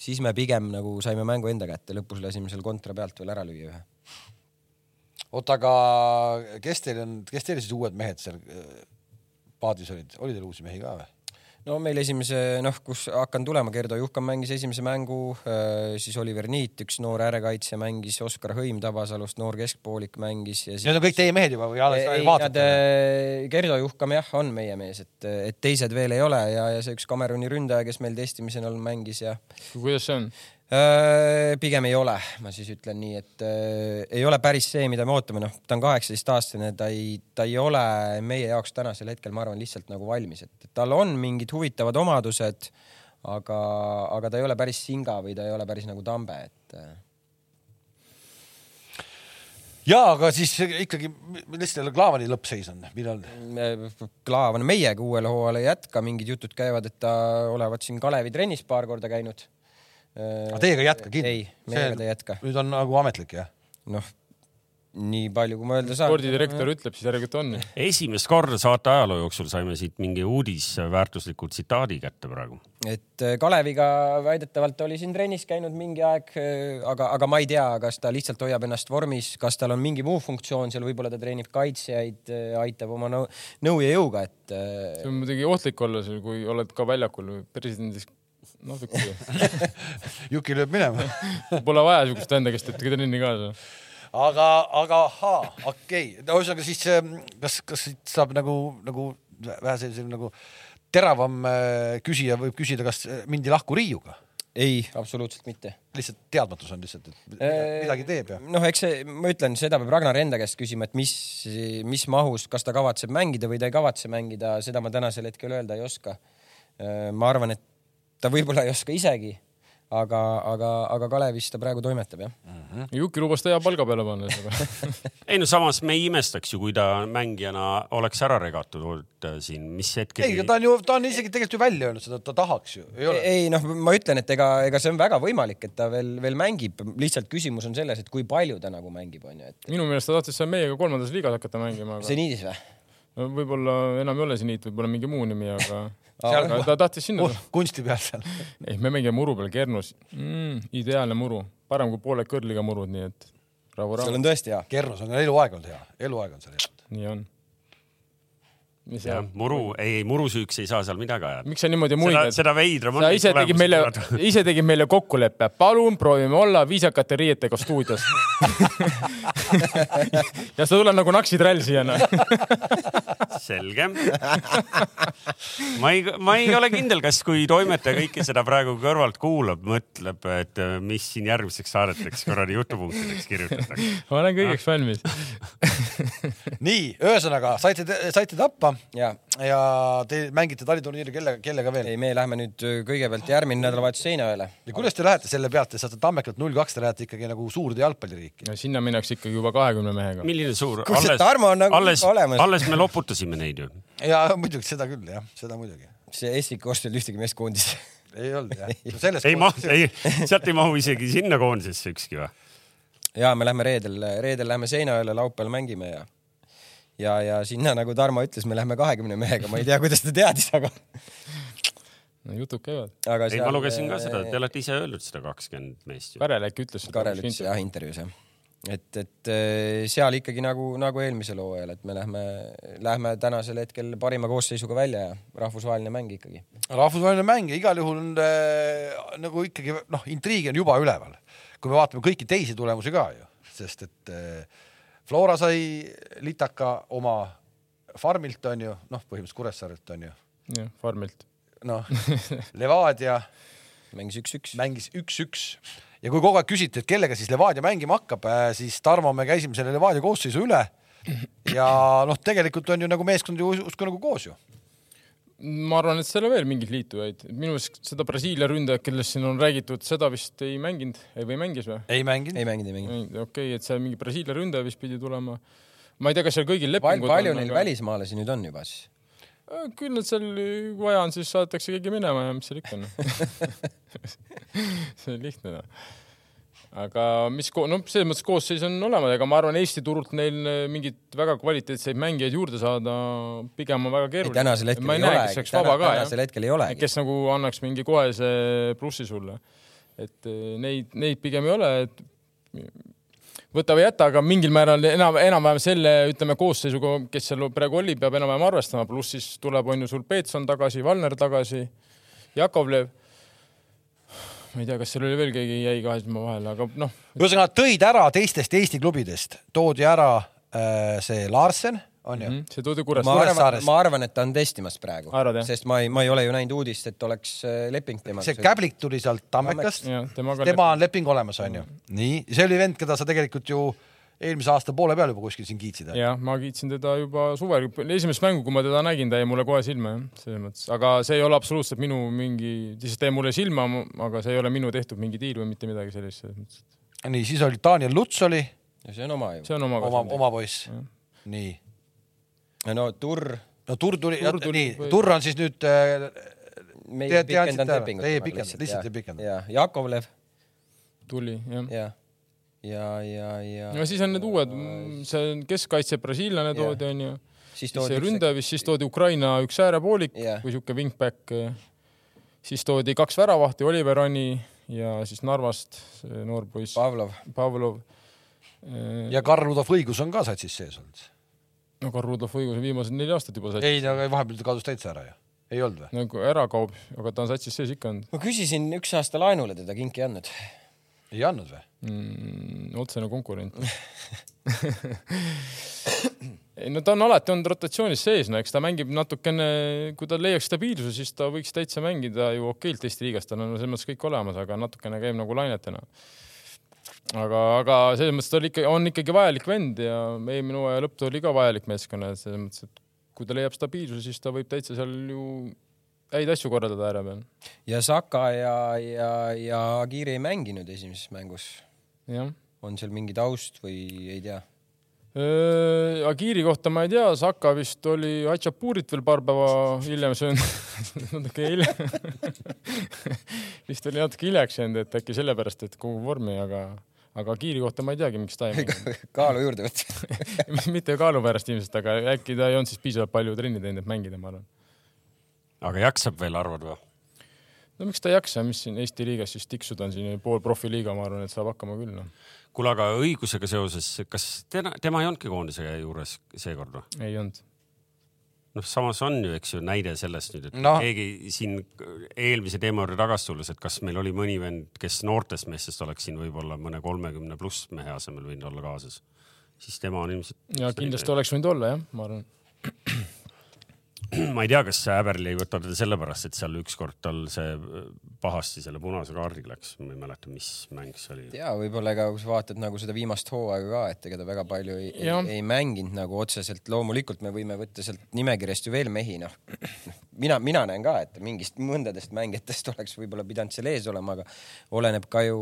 siis me pigem nagu saime mängu enda kätte, lõpus lasime seal kontra pealt veel ära lüüa ühe. oota, aga kes teil on, kes teil siis uued mehed seal äh, paadis olid, oli teil uusi mehi ka või? No meil esimese, noh, kus hakkan tulema, Gerdo Juhkam mängis esimese mängu, äh, siis Oliver Niit, üks noor äärekaitsja mängis, Oskar Hõim Tabasalust, noor keskpoolik mängis ja siis.... Need on kõik teie mehed juba või alles vaatate? Äh, Gerdo Juhkam jah, on meie mees, et, et teised veel ei ole ja, ja see üks Kameruni ründaja, kes meil testimisel mängis ja. kuidas see on? Äh, pigem ei ole, ma siis ütlen nii, et äh, ei ole päris see, mida me ootame, noh, ta on kaheksateistaastane, ta ei, ta ei ole meie jaoks tänasel hetkel, ma arvan, lihtsalt nagu valmis, et tal on mingid huvitavad omadused, aga, aga ta ei ole päris Singa või ta ei ole päris nagu Tambe, et äh. ja aga siis ikkagi, mis teil Klaavani lõppseis on, millal? Klaavan meiega uuele hooajale ei jätka, mingid jutud käivad, et ta olevat siin Kalevi trennis paar korda käinud aga teiega ei jätka kindlasti? ei, meiega ta ei jätka. nüüd on nagu ametlik jah? noh, nii palju, kui ma öelda saan. spordidirektor no. ütleb, siis järelikult on. esimest korda saate ajaloo jooksul saime siit mingi uudisväärtusliku tsitaadi kätte praegu. et äh, Kaleviga väidetavalt oli siin trennis käinud mingi aeg, äh, aga, aga ma ei tea, kas ta lihtsalt hoiab ennast vormis, kas tal on mingi muu funktsioon seal, võib-olla ta treenib kaitsjaid, äh, aitab oma nõu, nõu ja jõuga, et. see on muidugi ohtlik olla seal, kui oled ka väljakul presidendis natuke Juki lööb minema Pole vaja siukest venda, kes teeb trenni kaasa. aga, aga ahaa, okei okay., ühesõnaga siis ähm, kas, kas siit saab nagu, nagu vähe selline nagu teravam äh, küsija võib küsida, kas äh, mindi lahku Riiuga? ei, absoluutselt mitte. lihtsalt teadmatus on lihtsalt, et midagi teeb ja. noh, eks see, ma ütlen, seda peab Ragnar enda käest küsima, et mis, mis mahus, kas ta kavatseb mängida või ta ei kavatse mängida, seda ma tänasel hetkel öelda ei oska. ma arvan, et ta võib-olla ei oska isegi, aga, aga, aga Kalevis ta praegu toimetab jah mm. -hmm. Juki lubas ta hea palga peale panna ei no samas me ei imestaks ju, kui ta mängijana oleks ära regatud äh, siin, mis hetkel. ei, ta on ju, ta on isegi tegelikult ju välja öelnud seda, et ta tahaks ju. ei, ei noh, ma ütlen, et ega, ega see on väga võimalik, et ta veel, veel mängib, lihtsalt küsimus on selles, et kui palju ta nagu mängib, onju, et. minu meelest ta tahtis seal meiega kolmandas liigas hakata mängima aga.... seniidis või? no võib-olla enam ei ole seniit, võib-olla mingi muu nimi, aga seal aga ta tahtis sinna uh,. kunsti peal seal ei, me mängime muru peal Kernus mm,. ideaalne muru, parem kui poole kõrliga murud, nii et rahu, rahu. seal on tõesti hea. Kernus on eluaeg olnud hea, eluaeg on seal hea. nii on jah, muru, ei, murusüüks ei saa seal midagi ajada. miks sa niimoodi muinad? seda veidram on. sa ise tegid meile, ise tegid meile kokkuleppe, palun proovime olla viisakate riietega stuudios ja sa tuled nagu naksitrall siia noh. selge. ma ei, ma ei ole kindel, kas, kui toimetaja kõike seda praegu kõrvalt kuulab, mõtleb, et mis siin järgmiseks saadeteks kuradi jutupunktideks kirjutatakse. ma olen kõigeks valmis nii, ühesõnaga saite, saite tappa ja, ja te mängite taliturniiri kellega, kellega veel? ei, me lähme nüüd äh, kõigepealt järgmine nädalavahetus Seinaööle. ja kuidas te lähete selle pealt, te saate Tammekalt null kaks, te lähete ikkagi nagu suurde jalgpalliriiki? no sinna minnakse ikkagi juba kahekümne mehega. milline suur? Kus see Tarmo on nagu alles, olemas. alles me loputasime neid ju. ja muidugi seda küll jah, seda muidugi. see Essik ostis ühtegi meest koondisse ei olnud jah no. ei mahu, ei, sealt ei mahu isegi sinna koondisesse ükski või? ja me lähme reedel, reedel lähme Seinaööle, laupäeval mängime ja ja, ja sinna, nagu Tarmo ütles, me lähme kahekümne mehega, ma ei tea, kuidas ta teadis, aga no jutud käivad. ei seal..., ma lugesin ka seda, te olete ise öelnud seda kakskümmend meest ju. Karel äkki ütles. Karel ütles jah intervjuus jah et, et eh, seal ikkagi nagu, nagu eelmisel hooajal, et me lähme, lähme tänasel hetkel parima koosseisuga välja ja rahvusvaheline mäng ikkagi. rahvusvaheline mäng ja igal juhul on äh, nagu ikkagi noh, intriig on juba üleval, kui me vaatame kõiki teisi tulemusi ka ju, sest et äh, Flora sai litaka oma farmilt onju, noh, põhimõtteliselt Kuressaarelt onju. jah, farmilt. noh, Levadia mängis üks-üks. mängis üks-üks ja kui kogu aeg küsiti, et kellega siis Levadia mängima hakkab, äh, siis Tarmo, me käisime selle Levadia koosseisu üle. ja noh, tegelikult on ju nagu meeskond ju justkui nagu koos ju ma arvan, et seal on veel mingeid liitujaid, minu meelest seda Brasiilia ründajat, kellest siin on räägitud, seda vist ei mänginud või mängis või? ei mänginud. ei mänginud, ei mänginud. okei okay,, et seal mingi Brasiilia ründaja vist pidi tulema. ma ei tea, kas seal kõigil lepingud Val, palju on, neil aga... välismaalasi nüüd on juba siis? Äh, küll nad seal, kui vaja on, siis saadetakse keegi minema ja mis seal ikka on see on lihtne noh aga mis, no selles mõttes koosseis on olemas, ega ma arvan, Eesti turult neil äh, mingeid väga kvaliteetseid mängijaid juurde saada pigem on väga keeruline. tänasel hetkel ma ei, olegi, täna, tänasel hetkel ei olegi. kes nagu annaks mingi kohese plussi sulle. et äh, neid, neid pigem ei ole, et võta või jäta, aga mingil määral enam, enam-vähem selle, ütleme koosseisuga, kes seal praegu oli, peab enam-vähem arvestama, pluss siis tuleb, on ju sul Peetson tagasi, Valner tagasi, Jakovlev ma ei tea, kas seal oli veel keegi jäi kahe silma vahele, aga noh. ühesõnaga tõid ära teistest Eesti klubidest, toodi ära äh, see Larsen, on ju mm? -hmm. see toodi Kuressaarest. ma arvan, ma arvan, et ta on testimas praegu, sest ma ei, ma ei ole ju näinud uudist, et oleks äh, leping temaga. see Käblik tuli sealt Tammekast, tema on leping olemas, on ju. nii, see oli vend, keda sa tegelikult ju äh, eelmise aasta poole peal juba kuskil siin kiitsid. jah, ma kiitsin teda juba suvel, esimest mängu, kui ma teda nägin, ta jäi mulle kohe silma jah, selles mõttes, aga see ei ole absoluutselt minu mingi, lihtsalt jäi mulle silma, aga see ei ole minu tehtud mingi diil või mitte midagi sellist selles mõttes. nii, siis oli Daniel Luts oli. see on oma ju. see on oma. oma, oma poiss. nii. no Turr. no Turr tuli, nii, Turr on siis nüüd äh, me ei pikendanud lepingut. ei pikendanud, lihtsalt ei pikendanud. ja Jakovlev. tuli jah. jah ja, ja, ja. no siis on need uued, see keskkaitse brasiillane toodi onju. siis toodi see ründaja vist, siis toodi Ukraina üks äärepoolik yeah. või siuke wingback. siis toodi kaks väravahti, Oliver Ani ja siis Narvast see noor poiss. Pavlov. Pavlov. ja Karl-Rudolf Õigus on ka satsis sees olnud. no Karl-Rudolf Õigus on viimased neli aastat juba satsis. ei, no vahepeal ta kadus täitsa ära ju. ei olnud või? nagu ära kaob, aga ta on satsis sees ikka olnud. ma küsisin üks aasta laenule teda, kinki ei andnud ei andnud või mm,? otsene konkurent ei no ta on alati olnud rotatsioonis sees, no eks ta mängib natukene, kui ta leiaks stabiilsuse, siis ta võiks täitsa mängida ju okeilt Eesti liigas, tal on selles mõttes kõik olemas, aga natukene käib nagu lainetena. aga, aga selles mõttes ta oli ikka, on ikkagi vajalik vend ja eelmine hooaja lõpp oli ka vajalik meeskonna, et selles mõttes, et kui ta leiab stabiilsuse, siis ta võib täitsa seal ju häid asju korraldada ääre peal. ja Saka ja, ja, ja Agiri ei mänginud esimeses mängus. on seal mingi taust või ei tea? Agiri kohta ma ei tea, Saka vist oli Hatšapurit veel paar päeva hiljem söönud natuke hiljem vist oli natuke hiljaks jäänud, et äkki sellepärast, et kogu vormi, aga, aga Agiri kohta ma ei teagi, miks ta ei mänginud kaalu juurde võtta mitte kaalu pärast ilmselt, aga äkki ta ei olnud siis piisavalt palju trenni teinud, et mängida, ma arvan aga jaksab veel, arvad või? no miks ta ei jaksa, mis siin Eesti liigas siis tiksuda on siin pool profiliiga, ma arvan, et saab hakkama küll noh. kuule, aga õigusega seoses, kas tema, tema ei olnudki koondise juures seekord või? ei olnud. noh, samas on ju, eks ju, näide sellest nüüd, et no. keegi siin eelmise teema juurde tagasi tulles, et kas meil oli mõni vend, kes noortest meestest oleks siin võib-olla mõne kolmekümne pluss mehe asemel võinud olla kaasas, siis tema on ilmselt. ja kindlasti oleks võinud olla jah, ma arvan ma ei tea, kas Häberli ei võta teda sellepärast, et seal ükskord tal see pahasti selle punase kaardiga läks, ma ei mäleta, mis mäng see oli. ja võib-olla ka, kui sa vaatad nagu seda viimast hooaega ka, et ega ta väga palju ei, ei, ei mänginud nagu otseselt. loomulikult me võime võtta sealt nimekirjast ju veel mehi, noh. mina, mina näen ka, et mingist mõndadest mängijatest oleks võib-olla pidanud seal ees olema, aga oleneb ka ju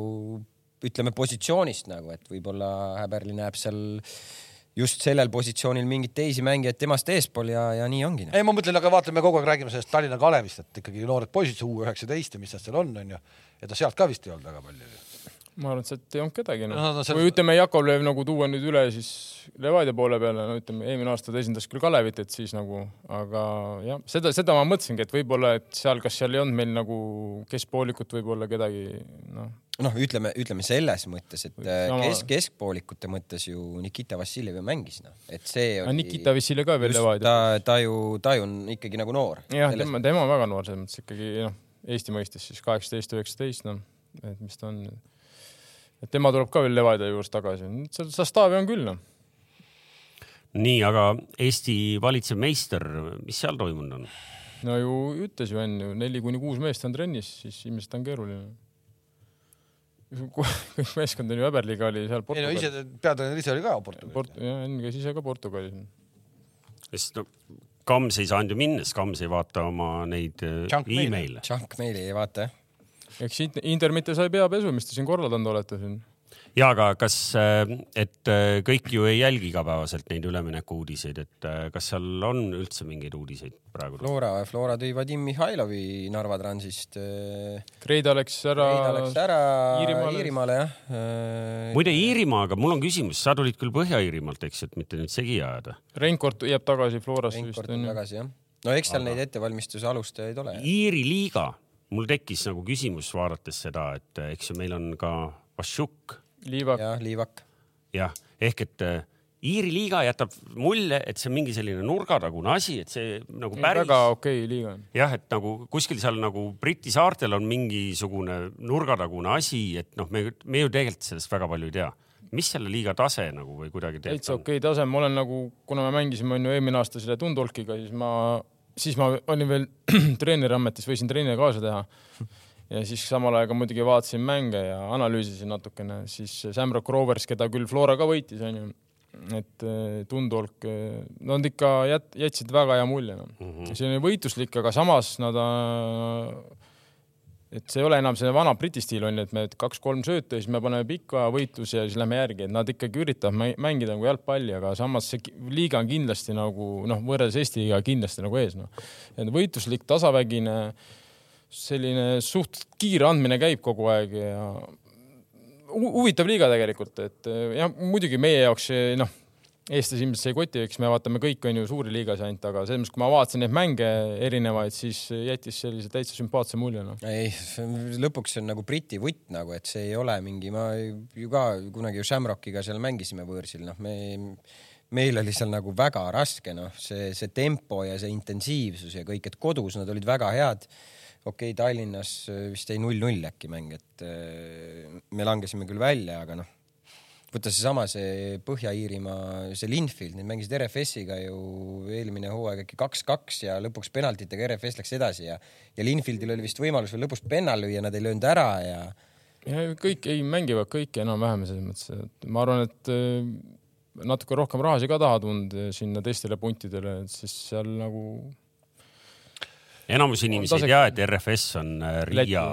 ütleme positsioonist nagu, et võib-olla Häberli näeb seal just sellel positsioonil mingeid teisi mängijaid temast eespool ja, ja nii ongi. ei, ma mõtlen, aga vaata, me kogu aeg räägime sellest Tallinna Kalevist, et ikkagi noored poisid, see U üheksateist ja mis nad seal on, onju. ja ta sealt ka vist ei olnud väga palju. ma arvan, et sealt ei olnud kedagi no.. No, no, seal... või ütleme, Jakovlev nagu tuua nüüd üle siis Levadia poole peale, no ütleme, eelmine aasta ta esindas küll Kalevit, et siis nagu, aga jah, seda, seda ma mõtlesingi, et võib-olla, et seal, kas seal ei olnud meil nagu keskpoolikut võib-olla kedagi, noh noh, ütleme, ütleme selles mõttes, et äh, kesk, keskpoolikute mõttes ju Nikita Vassiljev ju mängis, noh, et see oli. Nikita Vassiljev ka veel Levadia. ta, ta ju, ta ju on ikkagi nagu noor. jah, tema, tema on väga noor, selles mõttes ikkagi noh, Eesti mõistes siis kaheksateist, üheksateist, noh, et mis ta on. et tema tuleb ka veel Levadia juurest tagasi, seal Zastavi on küll, noh. nii, aga Eesti valitsev meister, mis seal toimunud on? no ju ütles ju enne ju neli kuni kuus meest on trennis, siis ilmselt on keeruline kõik meeskond on ju Häberliga oli seal Portugalis. ei no ise, peatreener ise oli ka Portugalis Port,. jah, Enn käis ise ka Portugalis. sest no Kams ei saanud ju minna, sest Kams ei vaata oma neid äh, email'e. Junk meili ei vaata jah. eks Inter mitte sai peapesu, mis te siin korraldanud olete siin ja aga kas, äh, et äh, kõik ju ei jälgi igapäevaselt neid ülemineku uudiseid, et äh, kas seal on üldse mingeid uudiseid praegu? Flora, Flora tõi Vadim Mihhailovi Narva Transist. Kreida läks ära. Kreida läks ära Iirimaale, Iirimaale jah. muide Iirimaaga mul on küsimus, sa tulid küll Põhja-Iirimaalt, eks, et mitte nüüd segi ajada. Reinkord jääb tagasi Florasse vist. Reinkord on tagasi jah. no eks seal aga... neid ettevalmistuse alustajaid ole. Iiri liiga, mul tekkis nagu küsimus, vaadates seda, et eks ju meil on ka Vašuk liivak. jah, liivak. jah, ehk et äh, Iiri liiga jätab mulje, et see on mingi selline nurgatagune asi, et see nagu päris. väga okei okay liiga on. jah, et nagu kuskil seal nagu Briti saartel on mingisugune nurgatagune asi, et noh, me, me ju tegelikult sellest väga palju ei tea mis selle liiga tase nagu või kuidagi täitsa okei okay tase, ma olen nagu, kuna me mängisime onju eelmine aasta selle Tundolkiga, siis ma, siis ma olin veel treeneri ametis, võisin treeneri kaasa teha ja siis samal ajal muidugi vaatasin mänge ja analüüsisin natukene, siis Samrock Rovers, keda küll Flora ka võitis, onju, et eh, Tundolk, eh, nad ikka jät-, jätsid väga hea mulje no. mm. -hmm. see oli võitluslik, aga samas nad, et see ei ole enam see vana Briti stiil on ju, et me kaks-kolm söötu ja siis me paneme pika võitluse ja siis lähme järgi, et nad ikkagi üritavad mängida nagu jalgpalli, aga samas see liiga on kindlasti nagu noh, võrreldes Eesti liigaga kindlasti nagu ees noh. et võitluslik, tasavägine selline suht kiire andmine käib kogu aeg ja huvitav liiga tegelikult, et jah, muidugi meie jaoks noh, eestlasi ilmselt see ei koti, eks me vaatame kõik on ju suuri liigas ainult, aga selles mõttes, kui ma vaatasin neid mänge erinevaid, siis jättis sellise täitsa sümpaatse mulje no.. ei, lõpuks see on nagu Briti vutt nagu, et see ei ole mingi, ma ju ka kunagi ju Shamrockiga seal mängisime võõrsil, noh, me meil oli seal nagu väga raske, noh, see, see tempo ja see intensiivsus ja kõik, et kodus nad olid väga head okei okay,, Tallinnas äh, vist jäi null-null äkki mäng, et äh, me langesime küll välja, aga noh, võtta seesama see Põhja-Iirimaa, see Linfield, need mängisid RFS-iga ju eelmine hooaeg äkki kaks-kaks ja lõpuks penaltitega RFS läks edasi ja, ja Linfieldil oli vist võimalus veel lõpus pennal lüüa, nad ei löönud ära ja. ja kõik ei mängivad kõiki enam-vähem selles mõttes, et ma arvan, et äh, natuke rohkem rahasid ka taha tunda sinna teistele puntidele, et siis seal nagu enamus inimesi ei tea, et RFS on äh, Riia,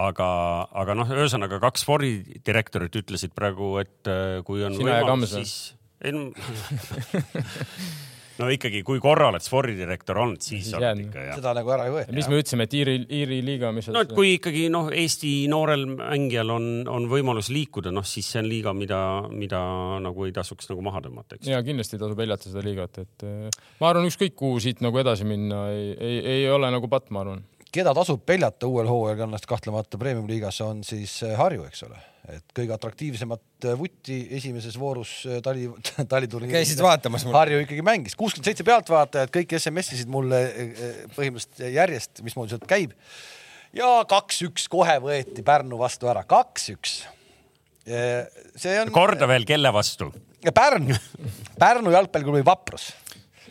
aga, aga noh, ühesõnaga kaks spordidirektorit ütlesid praegu, et äh, kui on Sina võimalus, siis ei no no ikkagi, kui korra oled spordidirektor olnud, siis oled ikka jah. seda nagu ära ei võeta. mis me ütlesime, et Iiri, Iiri liiga, mis no et kui ikkagi noh, Eesti noorel mängijal on, on võimalus liikuda, noh siis see on liiga, mida, mida nagu ei tasuks nagu maha tõmmata, eks. ja kindlasti tasub peljata seda liigat, et ma arvan, ükskõik kuhu siit nagu edasi minna, ei, ei, ei ole nagu patt, ma arvan. keda tasub peljata uuel hooajal kannast kahtlemata premium-liigas on siis Harju, eks ole et kõige atraktiivsemat äh, vutti esimeses voorus äh, tali, taliturniiri. käisid vaatamas mul? Harju ikkagi mängis, kuuskümmend seitse pealtvaatajat, kõik SMS-isid mulle äh, põhimõtteliselt järjest, mismoodi sealt käib. ja kaks-üks kohe võeti Pärnu vastu ära, kaks-üks. see on. korda veel, kelle vastu? Pärnu, Pärnu jalgpalliklubi Vaprus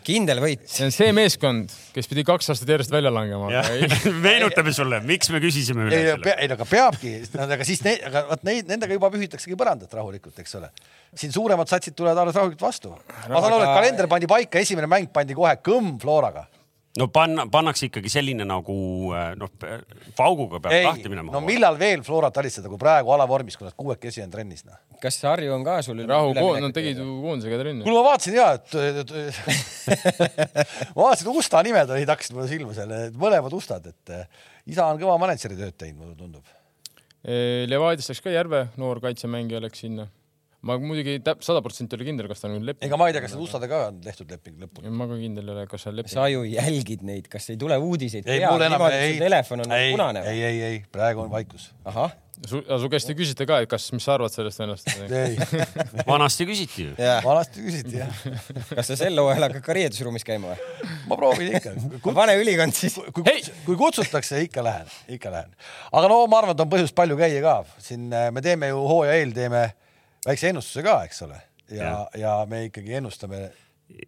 kindel võit. see on see meeskond, kes pidi kaks aastat järjest välja langema. meenutame sulle, miks me küsisime üle ei, selle? ei, aga peabki, aga siis ne, aga vot neid, nendega juba pühitaksegi põrandat rahulikult, eks ole. siin suuremad satsid tulevad alles rahulikult vastu. ma saan aru, et kalender pandi paika, esimene mäng pandi kohe kõmm Floraga no panna, pannakse ikkagi selline nagu äh, noh, pauguga peab ei, lahti minema. no millal veel Florat alistada, kui praegu alavormis, kui nad kuuekesi on trennis noh. kas Harju on ka sul? rahu, nad tegid ju koondisega trenni. kuule, ma vaatasin ja, et, ma vaatasin, Usta nimed olid, hakkasid mulle silma seal, mõlemad Ustad, et äh, isa on kõva mänedžeri tööd teinud, mulle tundub. Levadiast läks ka Järve, noor kaitsemängija läks sinna ma muidugi täp-, sada protsenti ei ole kindel, kas ta on nüüd leping. ega ma ei tea, kas need ustadega on tehtud leping lõpuni. ma ka kindel ei ole, kas seal leping. sa ju jälgid neid, kas ei tule uudiseid? ei, mul enam ei. telefon on ei, punane. ei, ei, ei, praegu on vaikus. ahah su, su käest ei küsita ka, et kas, mis sa arvad sellest vennast? ei vanasti küsiti ju. vanasti küsiti jah. kas sa sel hooajal hakkad ka riietusruumis käima või? ma proovin ikka. pane ülikond siis. kui, kui, kui kutsutakse, ikka lähen, ikka lähen. aga no ma arvan, et on põhjust palju käia ka. siin äh, me teeme ju hooaja eel teeme väikse ennustuse ka, eks ole, ja, ja., ja me ikkagi ennustame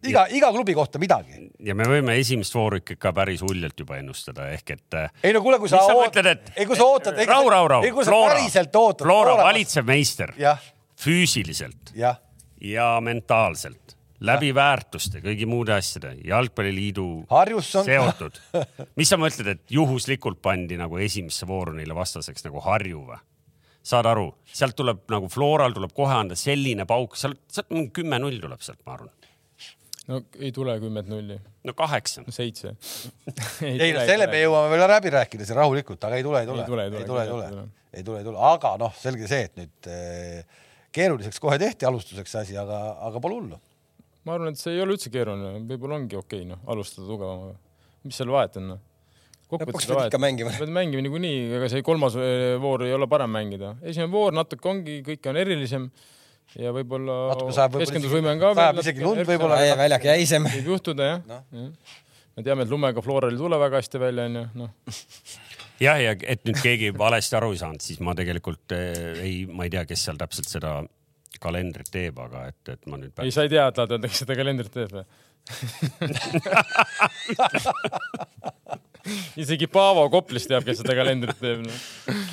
iga, iga klubi kohta midagi. ja me võime esimest vooru ikka ka päris uljalt juba ennustada, ehk et. Äh, ei no kuule, kui sa ootad, et. ei, kui sa ootad. rahu, rahu, rahu. ei, kui sa Flora, päriselt ootad. Flora valitsev meister. füüsiliselt ja, ja mentaalselt läbi ja. väärtuste, kõigi muude asjade, jalgpalliliidu on... seotud. mis sa mõtled, et juhuslikult pandi nagu esimesse vooru neile vastaseks nagu Harju või? Saad aru, sealt tuleb nagu Floral tuleb kohe anda selline pauk, sealt, sealt mingi kümme-null tuleb sealt, ma arvan. no ei tule kümmet nulli. no kaheksa no,. seitse ei, ei no selle me jõuame veel läbi rääkida siin rahulikult, aga ei tule, ei tule, ei tule, ei tule, ei tule, ei tule, ei tule, aga noh, selge see, et nüüd eh, keeruliseks kohe tehti alustuseks see asi, aga, aga pole hullu. ma arvan, et see ei ole üldse keeruline, võib-olla ongi okei okay, noh, alustada tugevamaga. mis seal vahet on noh lõpuks pead ikka mängima. pead mängima niikuinii, ega see kolmas eh, voor ei ole parem mängida. esimene voor natuke ongi, kõik on erilisem ja võib-olla keskendusvõime on ka veel. isegi lund võib-olla. väljak jäisem. võib juhtuda jah no. Ja. me teame, et lumega Floral ei tule väga hästi välja, onju, noh jah, ja et nüüd keegi valesti aru ei saanud, siis ma tegelikult eh, ei, ma ei tea, kes seal täpselt seda kalendrit teeb, aga et, et ma nüüd. ei, sa ei tea, et Laat Õndeks seda kalendrit teeb või isegi Paavo Koplis teab, kes seda kalendrit teeb no..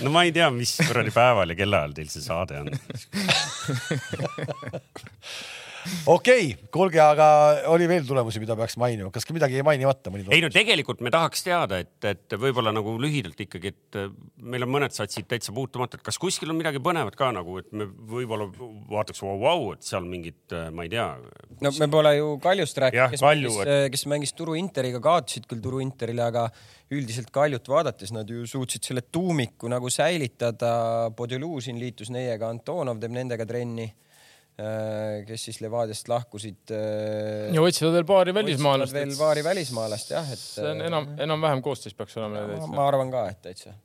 no ma ei tea, mis kuradi päeval ja kellaajal teil see saade on okei okay,, kuulge, aga oli veel tulemusi, mida peaks mainima, kas ka midagi jäi mainimata? ei no tegelikult me tahaks teada, et, et võib-olla nagu lühidalt ikkagi, et äh, meil on mõned satsid täitsa puutumata, et kas kuskil on midagi põnevat ka nagu, et me võib-olla vaataks vau, vau, et seal mingid, äh, ma ei tea. no me pole ju Kaljust rääkinud, kes, Kalju, mängis, et... kes mängis Turu Interiga, kaotasid küll Turu Interile, aga üldiselt Kaljut vaadates nad ju suutsid selle tuumiku nagu säilitada. Podoluzin liitus neiega, Antonov teeb nendega trenni Äh, kes siis Levadiast lahkusid. Äh, ja otsivad veel paari välismaalast. veel paari välismaalast jah, et. see on enam, enam-vähem koostöös peaks olema. ma arvan ka, et täitsa.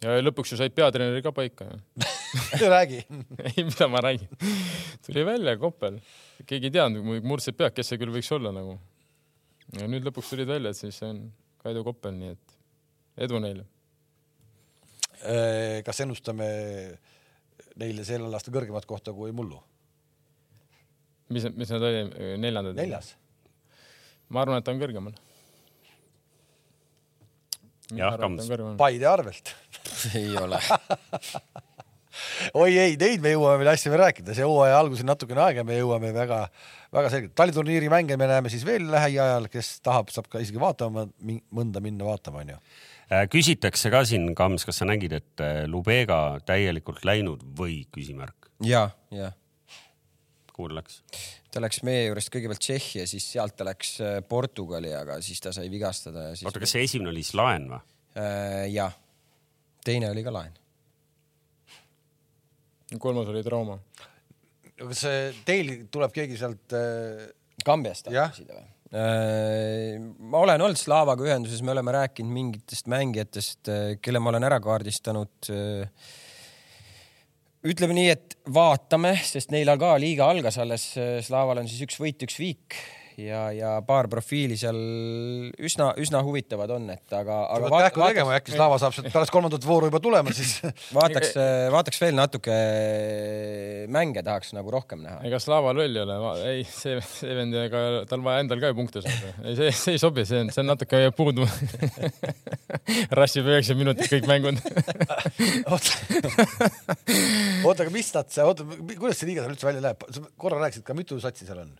ja lõpuks ju said peatreeneri ka paika räägi ei, mida ma räägin. tuli välja Koppel, keegi ei teadnud, murdsid pead, kes see küll võiks olla nagu. ja nüüd lõpuks tulid välja, et siis see on Kaido Koppel, nii et edu neile. Äh, kas ennustame neile sellel aastal kõrgemat kohta kui mullu. mis, mis nad olid, neljandad? neljas. ma arvan, et ta on kõrgemal. jah, Kams. Paide arvelt ei ole oi ei, neid me jõuame veel asju veel rääkida, see hooaja algus on natukene aega, me jõuame väga, väga selgelt. taliturniiri mänge me näeme siis veel lähiajal, kes tahab, saab ka isegi vaatama, mõnda minna vaatama, onju Äh, küsitakse ka siin, Kams, kas sa nägid, et äh, Lubega täielikult läinud või küsimärk? ja, ja. kuhu ta läks? ta läks meie juurest kõigepealt Tšehhi ja siis sealt ta läks äh, Portugali, aga siis ta sai vigastada. oota, kas see esimene oli siis laen või? jah, teine oli ka laen. kolmas oli trauma. kas teil tuleb keegi sealt äh...? Kambjast tahad küsida või? Äh, ma olen olnud Slavaga ühenduses, me oleme rääkinud mingitest mängijatest, äh, kelle ma olen ära kaardistanud. Äh, ütleme nii, et vaatame, sest neil ka liiga algas alles, Slaval on siis üks võit, üks viik ja, ja paar profiili seal üsna, üsna huvitavad on, et aga, aga. pead kähku tegema äkki Slava saab sealt pärast kolmandat vooru juba tulema, siis vaataks, vaataks veel natuke mänge tahaks nagu rohkem näha. ega Slaval veel ei ole, ei see, see vend, ega tal vaja endal ka ju punkte saada. ei, see, see ei sobi, see on, see on natuke puudu rassib üheksa minutit kõik mängud oota, aga mis nad, oota, kuidas see liiga seal üldse välja läheb? sa korra rääkisid ka, mitu satsi seal on?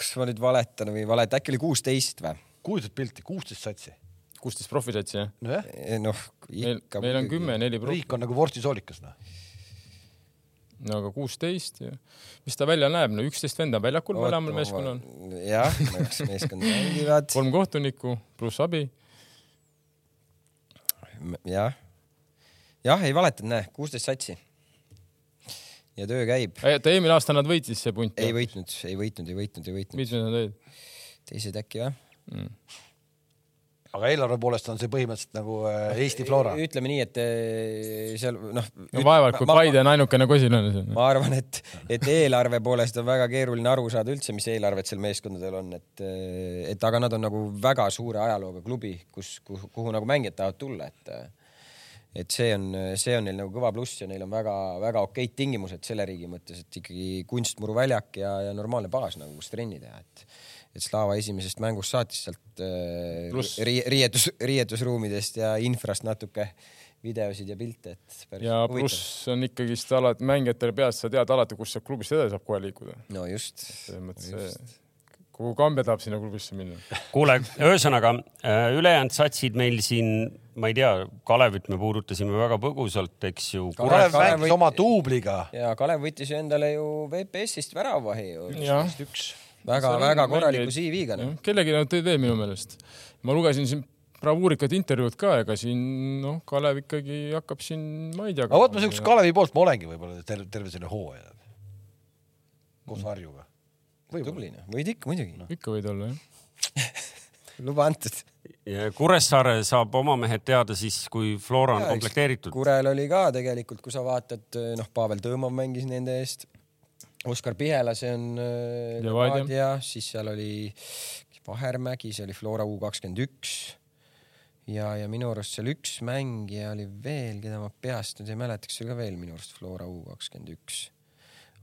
Kas ma nüüd valetan või valeta, äkki oli kuusteist või? kujutat pilti, kuusteist satsi. kuusteist profisatsi jah no,? Eh, noh, ikka. meil on kümme, neli profi. riik on nagu vorstisoolikas noh. no aga kuusteist ja mis ta välja näeb, no üksteist venda väljakul mõlemal meeskonnal. jah, kaks meeskonda mängivad. kolm kohtunikku pluss abi. jah, jah, ei valetanud, näe, kuusteist satsi ja töö käib. oota, eelmine aasta nad võitsid see punt? ei võitnud, ei võitnud, ei võitnud, ei võitnud. mitmed nad olid? teised äkki või mm.? aga eelarve poolest on see põhimõtteliselt nagu äh, Eesti Flora. ütleme nii, et äh, seal noh. no vaevalt, kui Paide on ainukene kosilane seal. ma arvan, et, et eelarve poolest on väga keeruline aru saada üldse, mis eelarved seal meeskondadel on, et, et aga nad on nagu väga suure ajalooga klubi, kus, kuhu, kuhu nagu mängijad tahavad tulla, et et see on, see on neil nagu kõva pluss ja neil on väga-väga okeid tingimused selle riigi mõttes, et ikkagi kunstmuru väljak ja, ja normaalne baas nagu, kus trenni teha, et et Slava esimesest mängust saatis sealt äh, ri, riietus, riietusruumidest ja infrast natuke videosid ja pilte, et ja pluss on ikkagist alati mängijatele peas, sa tead alati, kus sealt klubist edasi saab kohe liikuda. no just. selles mõttes see kuhu Kambja tahab sinna klubisse minna. kuule, ühesõnaga äh, ülejäänud satsid meil siin, ma ei tea, Kalevit me puudutasime väga põgusalt, eks ju. Kalev mängis oma duubliga. ja Kalev võttis ju endale ju VPS-ist väravahi ju. üks. väga-väga korraliku CV-ga. Noh. kellelgi nad tõid veel minu meelest. ma lugesin siin bravuurikat intervjuud ka, ega siin noh, Kalev ikkagi hakkab siin, ma ei tea. aga vot ma siukest Kalevi poolt ma olengi võib-olla terve, terve selle hooaja. koos Harjuga tubli noh, võid ikka muidugi no.. ikka võid olla jah luba antud. Kuressaare saab oma mehed teada siis, kui Flora on ja, komplekteeritud. Kurel oli ka tegelikult, kui sa vaatad, noh, Pavel Tõõmov mängis nende eest. Oskar Pihela, see on äh, Levadia, siis seal oli Vahermägi, see oli Flora U kakskümmend üks. ja, ja minu arust seal üks mängija oli veel, keda ma peast nüüd ei mäleta, kas see oli ka veel minu arust Flora U kakskümmend üks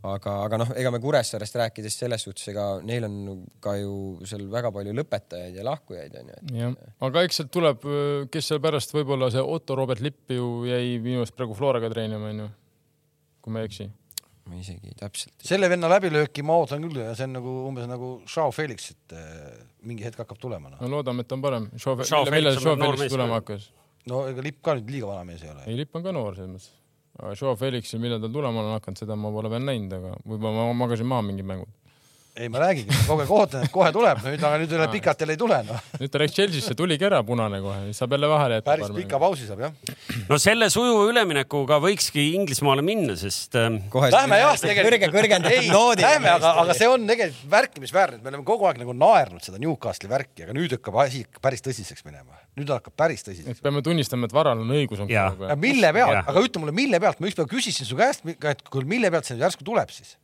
aga, aga noh, ega me Kuressaarest rääkides selles suhtes, ega neil on ka ju seal väga palju lõpetajaid ja lahkujaid onju et.... jah, aga eks sealt tuleb, kes seal pärast võib-olla see Otto Robert Lipp ju jäi minu arust praegu Floraga treenima onju, kui ma ei eksi. ma isegi täpselt. selle venna läbilööki ma ootan küll ja see on nagu umbes nagu Joao Felix, et äh, mingi hetk hakkab tulema no.. no loodame, et on parem. millal Joao Felix tulema hakkas? no ega Lipp ka nüüd liiga vana mees ei ole. ei, Lipp on ka noor selles mõttes Joe Felixil, millal ta tulema on hakanud, seda ma pole veel näinud, aga võib-olla ma magasin maha mingid mängud ei, ma räägingi, kogu aeg ootan, et kohe tuleb, nüüd, aga nüüd üle pikalt jälle ei tule no.. nüüd ta läks Chelsea'sse, tuligi ära punane kohe, saab jälle vahele jätta. päris pika pausi saab jah. no selle sujuva üleminekuga võikski Inglismaale minna, sest ähm.... Lähme jah, kõrge, kõrgendatud noodi. Lähme, aga, aga see on tegelikult märkimisväärne, et me oleme kogu aeg nagu naernud seda Newcastle'i värki, aga nüüd hakkab asi päris tõsiseks minema. nüüd hakkab päris tõsiseks. peame tunnistama, et Varal on õigus. mille pealt, aga ütle mulle, mille pealt, ma ükspäev küsisin su käest, et mille pealt see nüüd järsku tuleb siis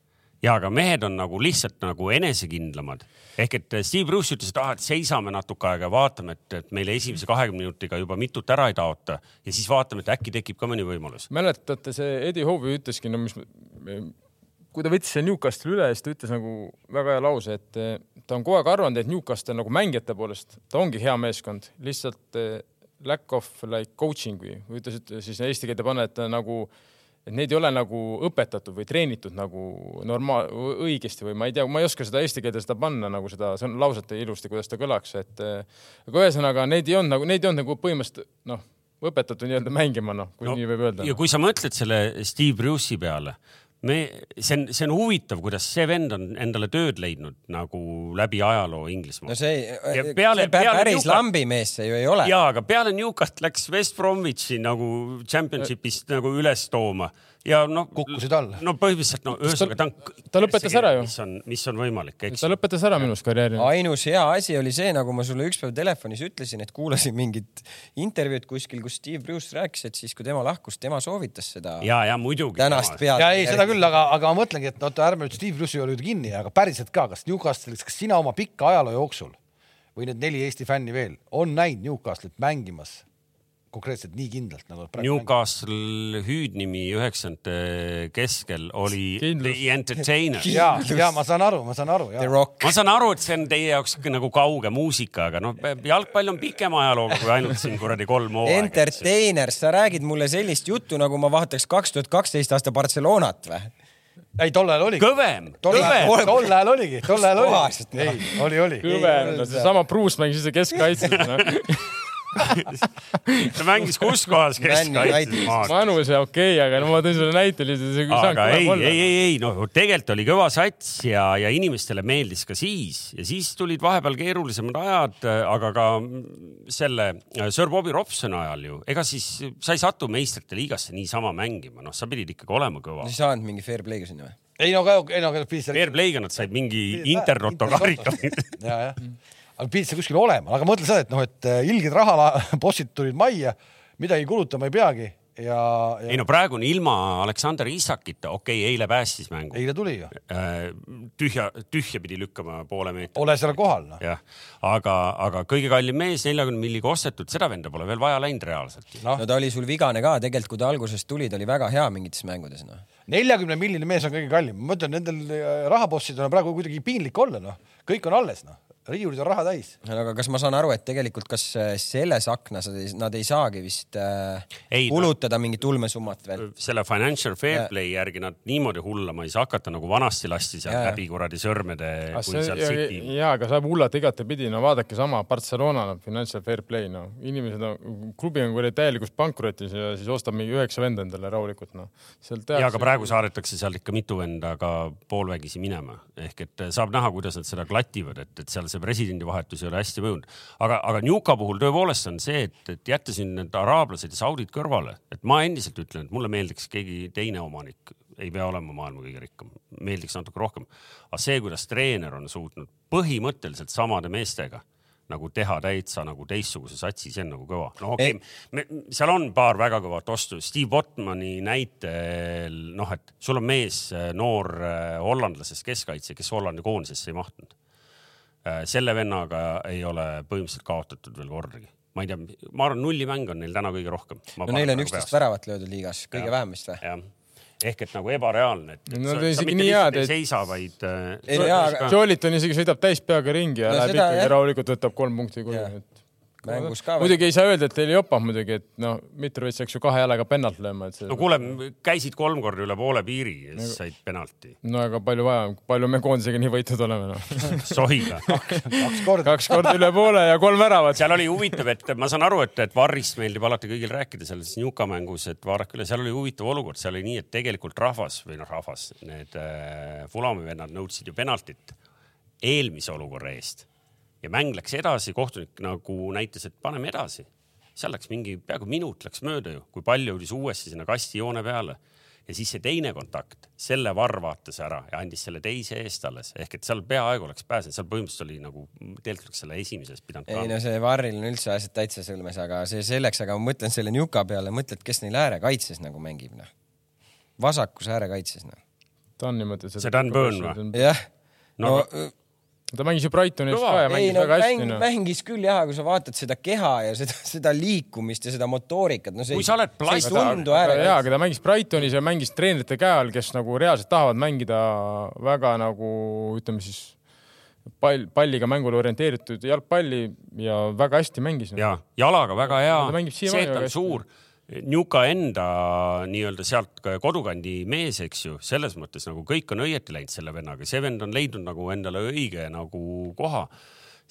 ja aga mehed on nagu lihtsalt nagu enesekindlamad. Ehk et Steve Bruce ütles, et ah, et seisame natuke aega ja vaatame, et, et meile esimese kahekümne minutiga juba mitut ära ei taota. Ja siis vaatame, et äkki tekib ka mõni võimalus. mäletate, see Eddie Howe ütleski, no mis, kui ta võttis selle Newcastle'i üle, siis ta ütles nagu väga hea lause, et eh, ta on kogu aeg arvanud, et Newcastle nagu mängijate poolest, ta ongi hea meeskond, lihtsalt eh, lack of like coaching või et siis eesti keelde panna, et nagu äh, et neid ei ole nagu õpetatud või treenitud nagu normaal-, õigesti või ma ei tea, ma ei oska seda eesti keelde seda panna nagu seda, see on lauset ilusti, kuidas ta kõlaks, et aga ühesõnaga neid ei olnud nagu, neid ei olnud nagu põhimõtteliselt noh, õpetatud nii-öelda mängima, noh, kui no, nii võib öelda. ja kui sa mõtled selle Steve Bruce'i peale, me, see on, see on huvitav, kuidas see vend on endale tööd leidnud nagu läbi ajaloo Inglismaal. no see, peale, see peale päris Newcast... lambimees see ju ei ole. ja, aga peale Newcast läks West Bromwichi nagu championship'ist nagu üles tooma ja noh, kukkusid alla. no põhimõtteliselt no ühesõnaga ta on. ta lõpetas ära ju. mis on, mis on võimalik, eks. ta lõpetas ära minu arust karjääri. ainus hea asi oli see, nagu ma sulle ükspäev telefonis ütlesin, et kuulasin mingit intervjuud kuskil, kus Steve Bruce rääkis, et siis kui tema lahkus, tema soovitas seda. ja, ja muidugi. tänast pead. ja ei, seda küll, aga, aga ma mõtlengi, et oota, ärme nüüd Steve Bruce'i juurde kinni, aga päriselt ka, kas Newcastle'is, kas sina oma pika ajaloo jooksul või need neli Eesti fänni veel on näinud Newcastle'it mängimas konkreetselt nii kindlalt nagu Newcastle hüüdnimi üheksakümnendate keskel oli Kindlus. The Entertainer. ja, ja ma saan aru, ma saan aru. ma saan aru, et see on teie jaoks nagu kauge muusika, aga noh, jalgpall on pikema ajalooga kui ainult siin kuradi kolm hooaega. Entertainer, sa räägid mulle sellist juttu, nagu ma vaataks kaks tuhat kaksteist aasta Barcelonat või? ei, tol ajal oli. kõvem. ajal, tol ajal oligi, tol ajal oli. ei, oli, oli. kõvem, seesama Bruce mängis ise keskkaitses no. Ta mängis kus kohas keskkaitses? Manus ja okei okay,, aga no ma tõin sulle näite lihtsalt. aga ei, ei, ei, ei, no tegelikult oli kõva sats ja, ja inimestele meeldis ka siis ja siis tulid vahepeal keerulisemad ajad, aga ka selle äh, Sir Bobby Robsoni ajal ju, ega siis sa ei satu meistrite liigasse niisama mängima, noh, sa pidid ikkagi olema kõva. sa ei saanud mingi fair play'ga sinna või? ei no, ei no. Fair play'ga nad said mingi Intertoto karika. ja, jah aga pidid sa kuskil olema, aga mõtle seda, et noh, et äh, ilged rahabossid tulid majja, midagi kulutama ei peagi ja, ja.... ei no praegu on ilma Aleksander Isakita, okei okay,, eile päästis mängu. eile tuli ju. Äh, tühja, tühja pidi lükkama poole meetri. ole seal kohal no.. jah, aga, aga kõige kallim mees, neljakümne milliga ostetud, seda venda pole veel vaja läinud reaalselt no.. no ta oli sul vigane ka tegelikult, kui ta alguses tuli, ta oli väga hea mingites mängudes noh. neljakümne milline mees on kõige kallim, ma mõtlen, nendel äh, rahabossidel on praegu kuidagi piinlik olla, noh, kõik on alles, noh riiulid on raha täis. aga kas ma saan aru, et tegelikult kas äh, selles aknas nad ei saagi vist äh, ei, kulutada no, mingit ulmesummat veel? selle financial fair play ja. järgi nad niimoodi hullama ei saa hakata, nagu vanasti lasti seal ja, läbi kuradi sõrmede. ja, aga saab hullata igatepidi, no vaadake sama Barcelona no, financial fair play, no inimesed no,, klubi on kuradi täielikus pankrotis ja siis ostab mingi üheksa venda endale rahulikult, noh. ja, aga praegu saadetakse sealt ikka mitu venda ka poolvägisi minema ehk et saab näha, kuidas nad seda klativad, et, et seal see presidendivahetus ei ole hästi mõjunud. aga, aga Newca puhul tõepoolest on see, et, et jätta siin need araablased ja saudid kõrvale, et ma endiselt ütlen, et mulle meeldiks keegi teine omanik, ei pea olema maailma kõige rikkam, meeldiks natuke rohkem. aga see, kuidas treener on suutnud põhimõtteliselt samade meestega nagu teha täitsa nagu teistsuguse satsi, see on nagu kõva. no okei okay,, seal on paar väga kõvat ostu. Steve Botmani näitel, noh, et sul on mees, noor äh, hollandlasest keskkaitse, kes Hollandi koondisesse ei mahtunud. Äh, selle vennaga ei ole põhimõtteliselt kaotatud veel kordagi ma ei tea, ma arvan, nullimäng on neil täna kõige rohkem. no neil on nagu üksteist väravat löödud liigas, kõige ja, vähem vist või? ehk et nagu ebareaalne, et no, sa, sa mitte nii head, et... ei seisa, vaid äh,. Joliton isegi sõidab täispeaga ringi ja no, läheb ikkagi jah. rahulikult, võtab kolm punkti koju, et mängus ka. muidugi ei saa öelda, et teil ei jopa muidugi, et noh, Mitrovic läks ju kahe jalaga pennalt lööma, et see. no kuule, käisid kolm korda üle poole piiri ja siis said penalti. no aga palju vaja, palju me koondisega nii võitnud oleme noh sohiga kaks korda. kaks korda üle poole ja kolm väravat. seal oli huvitav, et ma saan aru, et, et Varrist meeldib alati kõigil rääkida selles Njuka mängus, et vaadake üle, seal oli huvitav olukord, seal oli nii, et tegelikult rahvas või noh, rahvas, need äh, Fulami vennad nõudsid ju penaltit eelmise olukorra eest ja mäng läks edasi, kohtunik nagu näitas, et paneme edasi. seal läks mingi peaaegu minut läks mööda ju, kui pall jõudis uuesti sinna kastijoone peale ja siis see teine kontakt, selle Varr vaatas ära ja andis selle teise eest alles, ehk et seal peaaegu oleks pääsenud, seal põhimõtteliselt oli nagu, tegelikult oleks selle esimeses pidanud. ei no see Varril on üldse asjad täitsa sõlmes, aga see selleks, aga ma mõtlen selle Njuka peale, mõtled, kes neil äärekaitses nagu mängib, noh. vasakus äärekaitses, noh. ta on niimoodi. see Dan Burn või? jah. no, no ta mängis ju Brightonis ka ja mängis ei, no, väga hästi mäng, no.. mängis küll jah, kui sa vaatad seda keha ja seda, seda liikumist ja seda motoorikat, no see kui sa oled plast-. see ei tundu ära. jaa, aga ta mängis Brightonis ja mängis treenerite käe all, kes nagu reaalselt tahavad mängida väga nagu ütleme siis pall, palliga mängule orienteeritud jalgpalli ja väga hästi mängis. ja jalaga väga hea, see, et ta on suur Njuka enda nii-öelda sealt kodukandi mees, eks ju, selles mõttes nagu kõik on õieti läinud selle vennaga, see vend on leidnud nagu endale õige nagu koha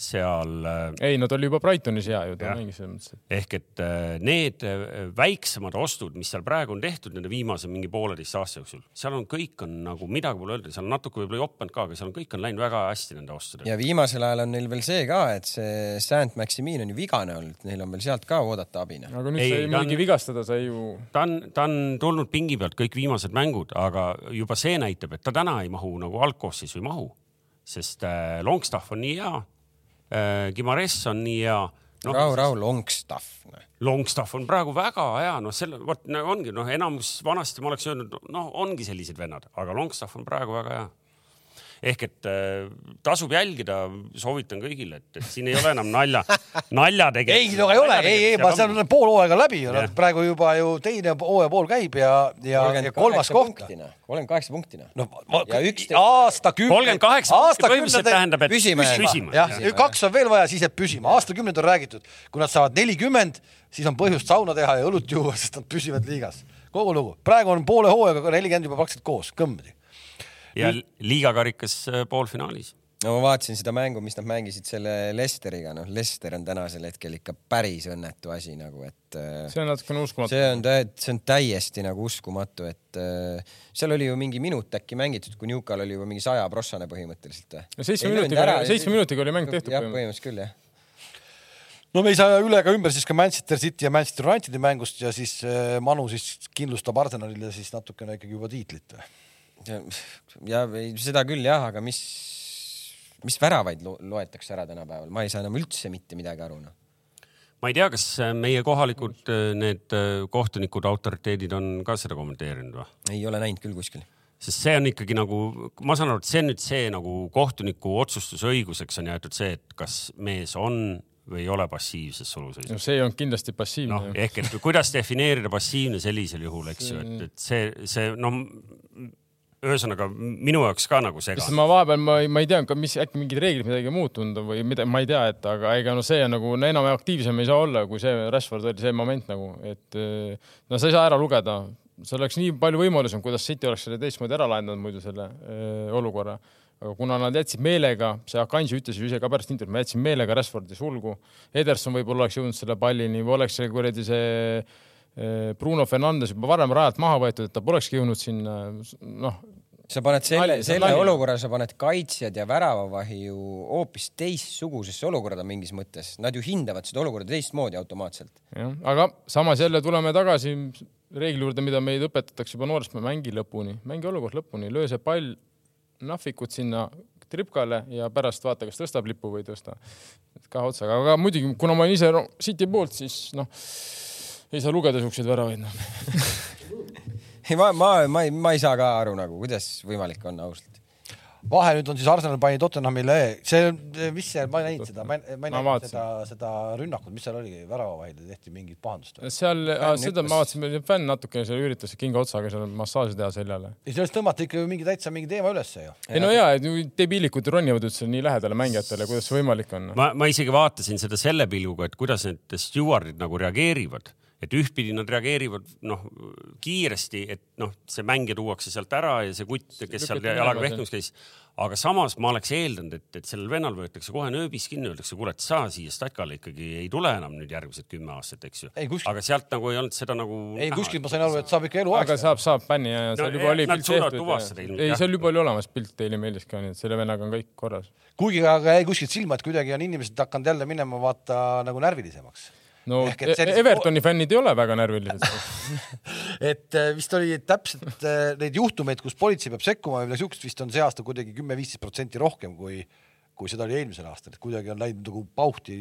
seal. Äh, ei, no ta oli juba Brightonis hea ju, ta mängis selles mõttes. ehk et äh, need äh, väiksemad ostud, mis seal praegu on tehtud nende viimase mingi pooleteist aasta jooksul, seal on kõik on nagu midagi pole öelda, seal on natuke võib-olla jopanud ka, aga seal on kõik on läinud väga hästi nende ostudega. ja viimasel ajal on neil veel see ka, et see Saint Maximin on ju vigane olnud, neil on veel sealt ka oodata abi. aga nüüd ei, sai muidugi vigastada, sai ju. ta on, ta on tulnud pingi pealt kõik viimased mängud, aga juba see näitab, et ta täna ei mahu nagu algkoosseisu ei mahu sest Longstaff on nii hea Gimares on nii hea no,. rahu, rahu, Longstaff. Longstaff on praegu väga hea, noh, selle, vot ongi noh, enamus vanasti ma oleks öelnud, noh, ongi sellised vennad, aga Longstaff on praegu väga hea ehk et äh, tasub jälgida, soovitan kõigile, et, et siin ei ole enam nalja, nalja tegemist. ei, no ei ole, ei, ei, ma seal on pool hooaega läbi ju, praegu juba ju teine hooaja pool käib ja, ja, ja kolmas koht. kolmkümmend kaheksa punktina. noh, aastakümneid. kolmkümmend kaheksa punkti põhimõtteliselt tähendab, et püsima, püsima. jah, kaks on veel vaja, siis jääb püsima, aastakümneid on räägitud, kui nad saavad nelikümmend, siis on põhjust sauna teha ja õlut juua, sest nad püsivad liigas. kogu lugu, praegu on poole hooajaga nelikümmend juba praktiliselt koos, kõmmedi ja liigakarikas äh, poolfinaalis no ma vaatasin seda mängu, mis nad mängisid selle Lesteriga, noh, Lester on tänasel hetkel ikka päris õnnetu asi nagu, et. Äh, see on natukene uskumatu. see on, see on täiesti nagu uskumatu, et äh, seal oli ju mingi minut äkki mängitud, kui Newcal oli juba mingi sajaprossane põhimõtteliselt. no seitsme minutiga, seitsme minutiga oli mäng tehtud. jah, põhimõtteliselt küll jah no me ei saa üle ega ümber siis ka Manchester City ja Manchester Unitedi mängust ja siis Manu siis kindlustab Arsenalile siis natukene ikkagi juba tiitlit või? Ja seda küll jah, aga mis, mis väravaid lo loetakse ära tänapäeval, ma ei saa enam üldse mitte midagi aru noh ma ei tea, kas meie kohalikud äh, need äh, kohtunikud, autoriteedid on ka seda kommenteerinud või? ei ole näinud küll kuskil. sest see on ikkagi nagu, ma saan aru, et see on nüüd see nagu kohtuniku otsustusõiguseks on jäetud see, et kas mees on või ei ole passiivses suluseisus. no see ei olnud kindlasti passiivne. noh, ehk et kuidas defineerida passiivne sellisel juhul, eks ju, et, et see, see noh, ühesõnaga minu jaoks ka nagu segane. ma vahepeal, ma ei, ma ei tea, mis äkki mingid reeglid midagi muutunud on või mida, ma ei tea, et aga ega no see on nagu no, enam aktiivsem ei saa olla, kui see Rashford oli see moment nagu, et no sa ei saa ära lugeda, seal oleks nii palju võimalusi, kuidas City oleks selle teistmoodi ära lahendanud muidu selle öö, olukorra. aga kuna nad jätsid meelega, see Akanji ütles ju ise ka pärast intervjuud, ma jätsin meelega Rashfordi sulgu. Ederson võib-olla oleks jõudnud selle pallini või oleks see kuradi see Bruno Fernandes juba varem rajalt maha võetud, et ta polekski jõudnud sinna, noh. sa paned selle, selle olukorra, sa paned kaitsjad ja väravavahi ju hoopis teistsugusesse olukorda mingis mõttes, nad ju hindavad seda olukorda teistmoodi automaatselt. jah, aga samas jälle tuleme tagasi reegli juurde, mida meid õpetatakse juba noorest, mängi lõpuni, mängi olukord lõpuni, löö see pall nahvikut sinna tripkale ja pärast vaata, kas tõstab lippu või ei tõsta. kahe otsaga, aga muidugi, kuna ma olen ise City poolt, siis noh ei saa lugeda siukseid väravaid noh ei, ma, ma, ma ei, ma ei saa ka aru nagu, kuidas võimalik on ausalt vahe nüüd on siis Arsenal pani Tottenhamile, see, mis see, ma ei näinud seda, ma ei, ma ei näinud seda, seda rünnakut, mis seal oligi, väravavahile tehti mingit pahandust. seal, seda ma vaatasin, fänn natukene seal üritas kinga otsaga seal massaaži teha seljale. ei, sellest tõmmati ikka ju mingi täitsa mingi teema ülesse ju. ei no ja, et debiilikud ronivad üldse nii lähedale mängijatele, kuidas see võimalik on? ma, ma isegi vaatasin seda selle pilguga, et kuidas need stjuardid nagu reageerivad et ühtpidi nad reageerivad noh kiiresti, et noh, see mängija tuuakse sealt ära ja see kutt, kes seal jalaga vehkimas käis. aga samas ma oleks eeldanud, et, et sellel vennal võetakse kohe nööbis kinni, öeldakse, kuule, et sa siia statkale ikkagi ei tule enam nüüd järgmised kümme aastat, eks ju. aga sealt nagu ei olnud seda nagu. ei, kuskilt ma sain aru, et saab ikka eluaeg. aga saab, saab bänni ja seal no, juba oli pilt tehtud. ei, seal juba oli olemas pilt, teile meeldis ka, nii et selle vennaga on kõik korras. kuigi aga jäi kuskilt silma, et kuidagi on inimesed hakanud jälle minema vaata nagu närvilisemaks no e- sellist... Evertoni fännid ei ole väga närvilised et äh, vist oli täpselt äh, neid juhtumeid, kus politsei peab sekkuma või midagi siukest vist on see aasta kuidagi kümme-viisteist protsenti rohkem kui kui seda oli eelmisel aastal, et kuidagi on läinud nagu pauhti.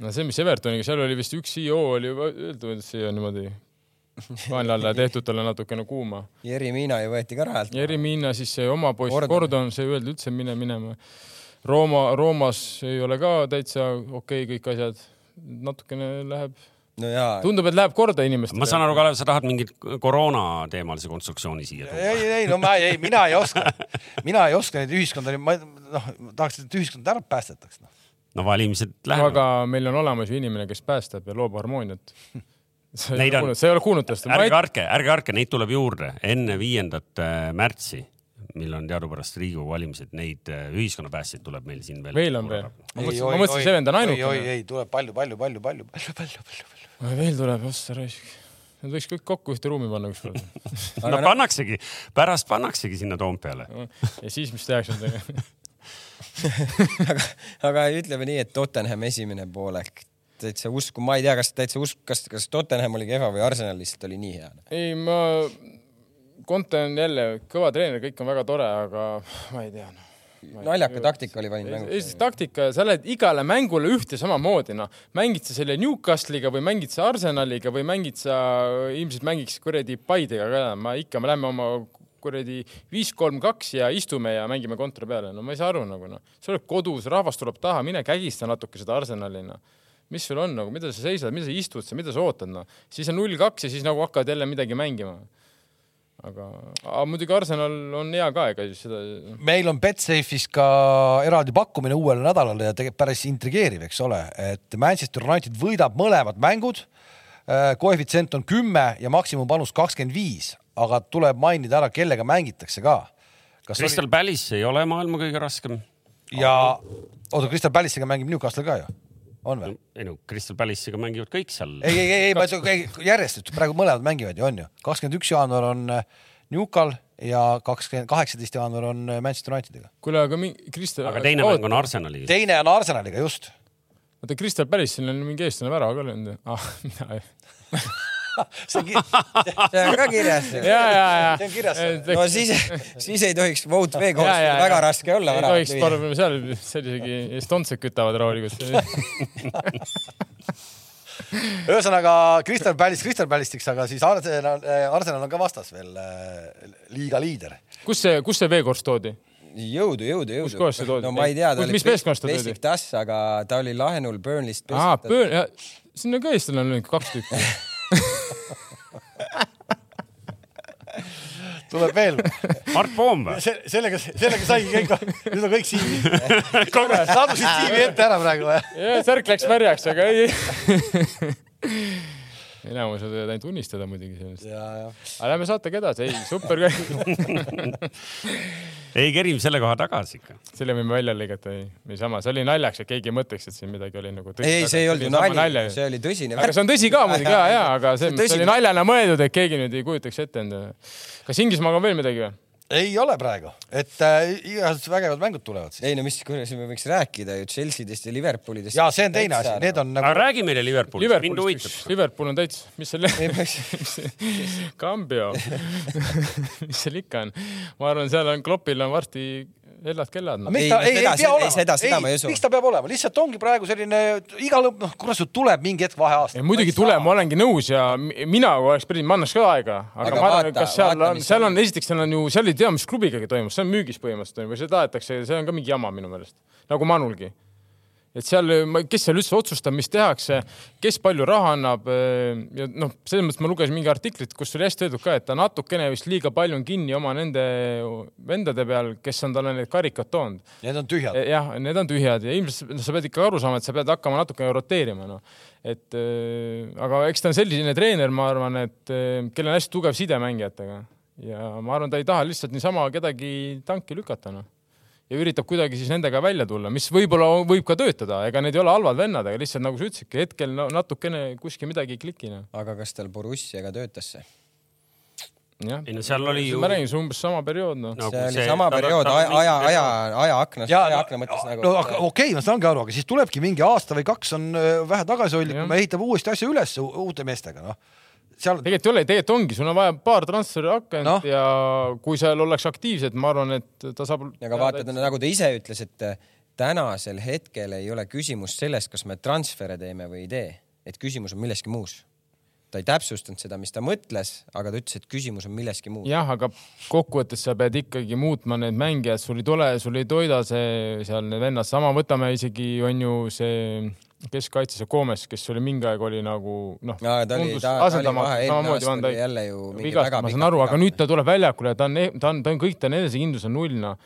no see, mis Evertoniga, seal oli vist üks CEO oli öeldud, et see on niimoodi kaenla alla tehtud talle natukene kuuma. Jeri Miina ju võeti ka ära häält. Jeri Miina, siis see oma poiss Gordon, see ei öeldud üldse mine minema. Rooma, Roomas ei ole ka täitsa okei okay, kõik asjad natukene läheb no jaa. tundub, et läheb korda inimestele. ma saan aru, Kalev, sa tahad mingit koroona teemalise konstruktsiooni siia tuua? ei, ei, no ma ei, mina ei oska, mina ei oska neid ühiskonda, ma noh, tahaks, et ühiskond ära päästetaks no.. no valimised lähevad. aga meil on olemas ju inimene, kes päästab ja loob harmooniat sa ei ole kuulnud, sa ei ole kuulnud tast. ärge kartke, ärge kartke, neid tuleb juurde enne viiendat äh, märtsi millal on teadupärast Riigikogu valimised, neid äh, ühiskonnapäästjaid tuleb meil siin veel. veel on veel? ma mõtlesin, ma mõtlesin, see vend on ainukene. ei, ei, tuleb palju, palju, palju, palju, palju, palju, palju, palju. veel tuleb, ossa raisk. Nad võiks kõik kokku ühte ruumi panna ükskord no pannaksegi, pärast pannaksegi sinna Toompeale. ja siis, mis tehakse nendega aga, aga ütleme nii, et Tottenham esimene poolek täitsa usku, ma ei tea, kas täitsa usk, kas, kas Tottenham oli kehva või Arsenal lihtsalt oli nii hea? ei, ma Conte on jälle kõva treener, kõik on väga tore, aga ma ei tea no naljaka taktika oli valinud mängu. esiteks taktika, sa lähed igale mängule ühte samamoodi, noh. mängid sa selle Newcastle'iga või mängid sa Arsenaliga või mängid sa, ilmselt mängiks kuradi Paidega ka, ma ikka, me lähme oma kuradi viis, kolm, kaks ja istume ja mängime kontra peale, no ma ei saa aru nagu noh. sa oled kodus, rahvas tuleb taha, mine kägista natuke seda Arsenali, noh mis sul on nagu, mida sa seisad, mida sa istud, mida sa ootad, noh. siis on null kaks ja siis nagu hakkavad jälle midagi mängima aga, aga muidugi Arsenal on hea ka, ega siis seda. meil on Betsafe'is ka eraldi pakkumine uuele nädalale ja tegelikult päris intrigeeriv, eks ole, et Manchester United võidab mõlemad mängud. Äh, koefitsient on kümme ja maksimumpanus kakskümmend viis, aga tuleb mainida ära, kellega mängitakse ka. Crystal oli... Palace ei ole maailma kõige raskem. ja oota, Crystal Palace'iga mängib Newcastle ka ju on või? ei no Crystal Palace'iga mängivad kõik seal. ei, ei, ei, ma ütlen järjest, praegu mõlemad mängivad ju on ju, kakskümmend üks jaanuar on äh, Newcal ja kakskümmend, kaheksateist jaanuar on äh, Manchester Unitediga. kuule, aga mingi Crystal. aga teine mäng on Arsenaliga. teine on Arsenaliga, just. oota, Crystal Palace'il on mingi eestlane värava ka löönud ah,, mina ei see on, see on ka kirjas. ja, ja, ja. see on kirjas. no siis, siis ei tohiks vote V kohustusel väga raske olla. ei tohiks, parem seal, seal isegi estontsed kütavad rahulikult ühesõnaga Crystal Palace Crystal Palace'iks, aga siis Arsenal, Arsenal on ka vastas veel äh, liiga liider. kus see, kus see V-korst toodi? jõudu, jõudu, jõudu. kus kohas see toodi? no ma ei tea, ta oli? Basic Tass, aga ta oli lahenul Burnley'st. aa, Burn, sinna ka eestlane on läinud kaks tükki tuleb veel. Mart Poom või? sellega, sellega saigi kõik, nüüd on kõik CV. sadusid CV ette ära praegu või? särk läks märjaks, aga ei enamused võivad ainult unistada muidugi sellest. aga lähme saatega edasi, ei super ei, kerime selle koha tagasi ikka. selle võime välja lõigata, ei, niisama, see oli naljaks, et keegi ei mõtleks, et siin midagi oli nagu tõsi. ei, see ei olnud ju nali, see oli tõsine. aga see on tõsi ka muidugi ja, ja, aga see, see oli naljana mõeldud, et keegi nüüd ei kujutaks ette endale. kas Inglismaaga on veel midagi või? Ei ole praegu, et äh, igasugused vägevad mängud tulevad siis. ei no mis, kuidas me võiks rääkida ju Chelsea'dest ja Liverpoolidest. ja see on teine asi, need on nagu. aga räägi meile Liverpoolist, mind huvitab. Liverpool on täitsa, mis seal Cambio mis seal ikka on? ma arvan, seal on Kloppil on varsti hellad kellad no.. ei, ei, ei, ei pea olema. seda, seda ma ei usu. miks ta peab olema, lihtsalt ongi praegu selline iga lõpp, noh, kurat, sul tuleb mingi hetk vaheaasta. muidugi tuleb, ma olengi nõus ja mina, kui oleks pidanud, ma annaks ka aega, aga, aga ma arvan, et kas seal vaata, on, seal on, esiteks seal on ju, seal ei tea, mis klubigagi toimub, see on müügis põhimõtteliselt ja seda tahetakse, see on ka mingi jama minu meelest, nagu Manulgi et seal, kes seal üldse otsustab, mis tehakse, kes palju raha annab eh, ja noh, selles mõttes ma lugesin mingi artiklit, kus oli hästi öeldud ka, et ta natukene vist liiga palju on kinni oma nende vendade peal, kes on talle need karikad toonud. Need on tühjad. Eh, jah, need on tühjad ja ilmselt sa pead ikka aru saama, et sa pead hakkama natukene roteerima, noh. et äh, aga eks ta on selline treener, ma arvan, et kellel on hästi tugev side mängijatega ja ma arvan, ta ei taha lihtsalt niisama kedagi tanki lükata, noh ja üritab kuidagi siis nendega välja tulla, mis võib-olla võib ka töötada, ega need ei ole halvad vennad, aga lihtsalt nagu sa ütlesidki, hetkel no, natukene kuskil midagi ei kliki no.. aga kas tal Borussiaga töötas see? jah, ei no seal oli ju. ma räägin, see umbes sama periood noh no,. see oli see, sama periood aja, aja, aja, ajaaknas, ajaakna mõttes nagu. no okei okay,, ma saangi aru, aga siis tulebki mingi aasta või kaks on äh, vähe tagasihoidlikum, ehitab uuesti asja üles uute meestega, noh seal. tegelikult ei ole, tegelikult ongi, sul on vaja paar transferi akent no. ja kui seal ollakse aktiivsed, ma arvan, et ta saab. aga vaata, nagu ta ise ütles, et äh, tänasel hetkel ei ole küsimus selles, kas me transfere teeme või ei tee, et küsimus on milleski muus ta ei täpsustanud seda, mis ta mõtles, aga ta ütles, et küsimus on milleski muus. jah, aga kokkuvõttes sa pead ikkagi muutma need mängijad, sul ei tule, sul ei toida see seal need vennad, sama võtame isegi on ju see keskkaitses ja Koomes, kes oli mingi aeg oli nagu noh, tundus asendamatu, samamoodi Van Dijk. vigast, ma saan aru, aga nüüd ta tuleb väljakule ja ta on, ta on, ta on kõik, ta on enesekindlus on null, noh.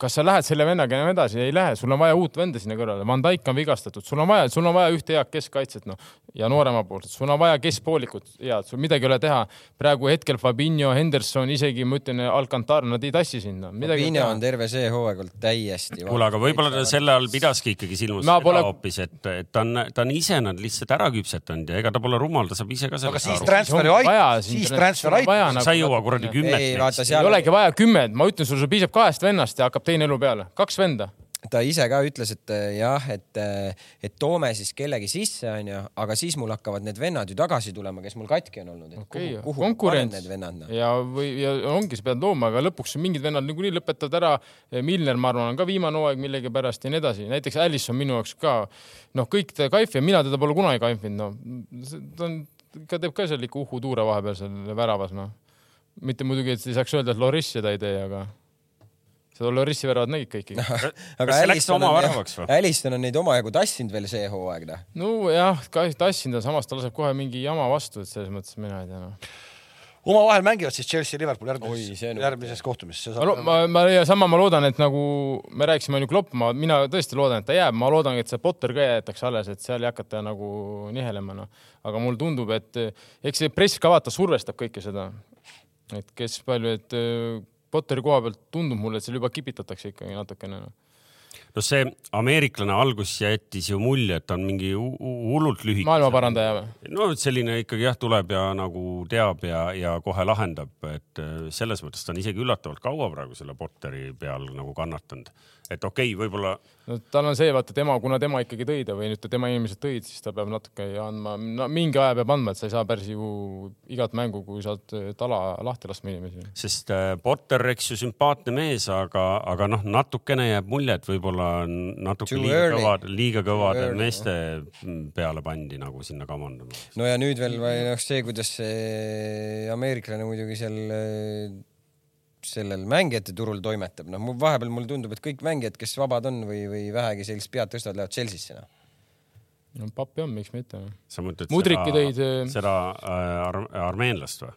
kas sa lähed selle vennaga enam edasi? ei lähe, sul on vaja uut venda sinna kõrvale. Van Dijk on vigastatud, sul on vaja, sul on vaja ühte head keskkaitset, noh, ja nooremapoolset, sul on vaja keskpoolikut head, sul midagi ei ole teha. praegu hetkel Fabinho, Henderson, isegi ma ütlen, Alcantar, nad ei tassi sinna. Fabinho on terve see hooaeg olnud täiesti. kuule, aga võib-olla ta selle all pidaski ikkagi silmas seda pole... hoopis, et, et ta on, ta on ise nad lihtsalt ära küpsetanud ja ega ta pole rumal, ta saab ise ka sellest aru. siis transferi ait-, siis transferi ait-. sa ei jõua kuradi kümmet. ei olegi vaja kümmet, ma ütlen sulle, sul piisab kahest vennast ja hakkab teine elu peale, kaks venda ta ise ka ütles, et äh, jah, et, äh, et toome siis kellegi sisse, onju, aga siis mul hakkavad need vennad ju tagasi tulema, kes mul katki on olnud. okay,, konkurents no? ja, või ja ongi, sa pead looma, aga lõpuks mingid vennad niikuinii lõpetavad ära. Milner, ma arvan, on ka viimane hooaeg millegipärast ja nii edasi, näiteks Allison minu jaoks ka noh, kõik ta kaif ja mina teda pole kunagi kaifinud, noh. ta on, ikka teeb ka seal ikka uhutuure vahepeal seal väravas, noh. mitte muidugi, et ei saaks öelda, et Loris seda ei tee, aga seda Lorissi väravat nägid kõik no, aga Alisson on, Alisson on neid omajagu tassinud veel see hooaeg, noh. nojah, tassinud ja samas ta laseb kohe mingi jama vastu, et selles mõttes mina ei tea, noh omavahel mängivad siis Chelsea ja Liverpool järgmises, järgmises kohtumises. ma, ma, ma ja sama ma loodan, et nagu me rääkisime, on ju Klopp, ma, mina tõesti loodan, et ta jääb, ma loodan, et see Potter ka jäetakse alles, et seal ei hakata nagu nihelema, noh. aga mulle tundub, et eks see press ka vaata survestab kõike seda. et kes palju, et Potteri koha pealt tundub mulle, et seal juba kipitatakse ikkagi natukene no no see ameeriklane alguses jättis ju mulje, et ta on mingi hullult lühike. maailmaparandaja või? no selline ikkagi jah, tuleb ja nagu teab ja, ja kohe lahendab, et äh, selles mõttes ta on isegi üllatavalt kaua praegu selle Potteri peal nagu kannatanud et okei okay,, võib-olla. no tal on see, vaata tema, kuna tema ikkagi tõi ta või nüüd tema inimesed tõid, siis ta peab natuke andma no,, mingi aja peab andma, et sa ei saa päris ju igat mängu, kui saad tala lahti laskma inimesi. sest äh, Potter, eks ju, sümpaatne mees, aga, aga noh, natukene jääb mulje, et võib-olla natuke Too liiga kõvad, liiga kõvade meeste peale pandi nagu sinna kamandama. no ja nüüd veel noh, see, kuidas see ameeriklane muidugi seal sellel mängijate turul toimetab, noh, mul vahepeal mulle tundub, et kõik mängijad, kes vabad on või, või vähegi sellist pead tõstavad, lähevad Chelsea'sse noh. no pappi on, miks mitte. sa mõtled Mudriki tõid. seda äh, ar armeenlast või?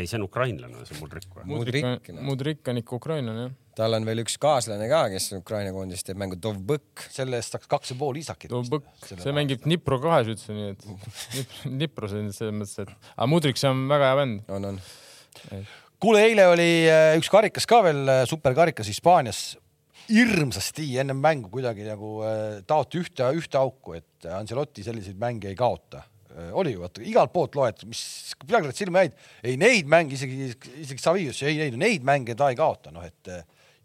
ei, see on ukrainlane, see Mudrik või? Mudrik, Mudrik on ikka ukrainlane jah. tal on veel üks kaaslane ka, kes Ukraina koondises teeb mängu, Dovbõk. selle eest saaks kaks ja pool isakit. Dovbõk, see mängib Dnipro kahes üldse, nii et Dnipro selles mõttes, et aga Mudrik, see on väga hea vend. on, on kuule, eile oli äh, üks karikas ka veel, äh, superkarikas Hispaanias hirmsasti ennem mängu kuidagi nagu äh, taoti ühte, ühte auku, et Ancelotti selliseid mänge ei kaota. oli ju, vaata igalt poolt loed, mis peaaegu silma jäid, ei neid mänge isegi, isegi Savius, ei neid, neid mänge ta ei kaota, noh et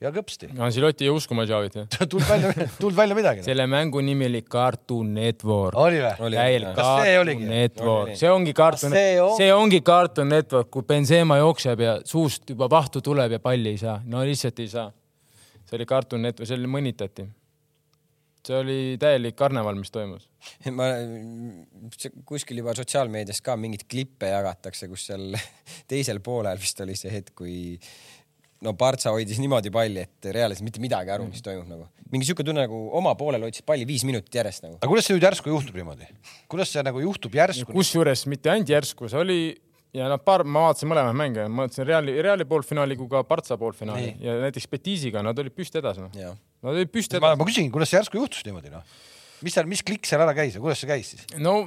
ja kõpsti. Ansilotti ei usku Mažavit, jah? tuld välja, tuld välja midagi. selle mängu nimi oli Cartoon Network. oli või? see oligi? Network, see ongi Cartoon, see ongi Cartoon Network, kui Benzema jookseb ja suust juba vahtu tuleb ja palli ei saa, no lihtsalt ei saa. see oli Cartoon Network, seal mõnitati. see oli täielik karneval, mis toimus. ma, kuskil juba sotsiaalmeedias ka mingeid klippe jagatakse, kus seal teisel poolel vist oli see hetk, kui no Partsa hoidis niimoodi palli, et reaalselt mitte midagi aru, mis toimub nagu. mingi siuke tunne nagu oma poolel hoidis palli viis minutit järjest nagu. aga kuidas see nüüd järsku juhtub niimoodi? kuidas see nagu juhtub järsku? kusjuures mitte ainult järsku, see oli ja nad paar, ma vaatasin mõlemaid mänge, ma vaatasin Reali, Reali poolfinaali kui ka Partsa poolfinaali Nii. ja näiteks Betiisiga nad olid püsti edasi noh. Nad olid püsti edasi. ma küsingi, kuidas see järsku juhtus niimoodi noh? mis seal, mis klikk seal ära käis ja kuidas see käis siis? no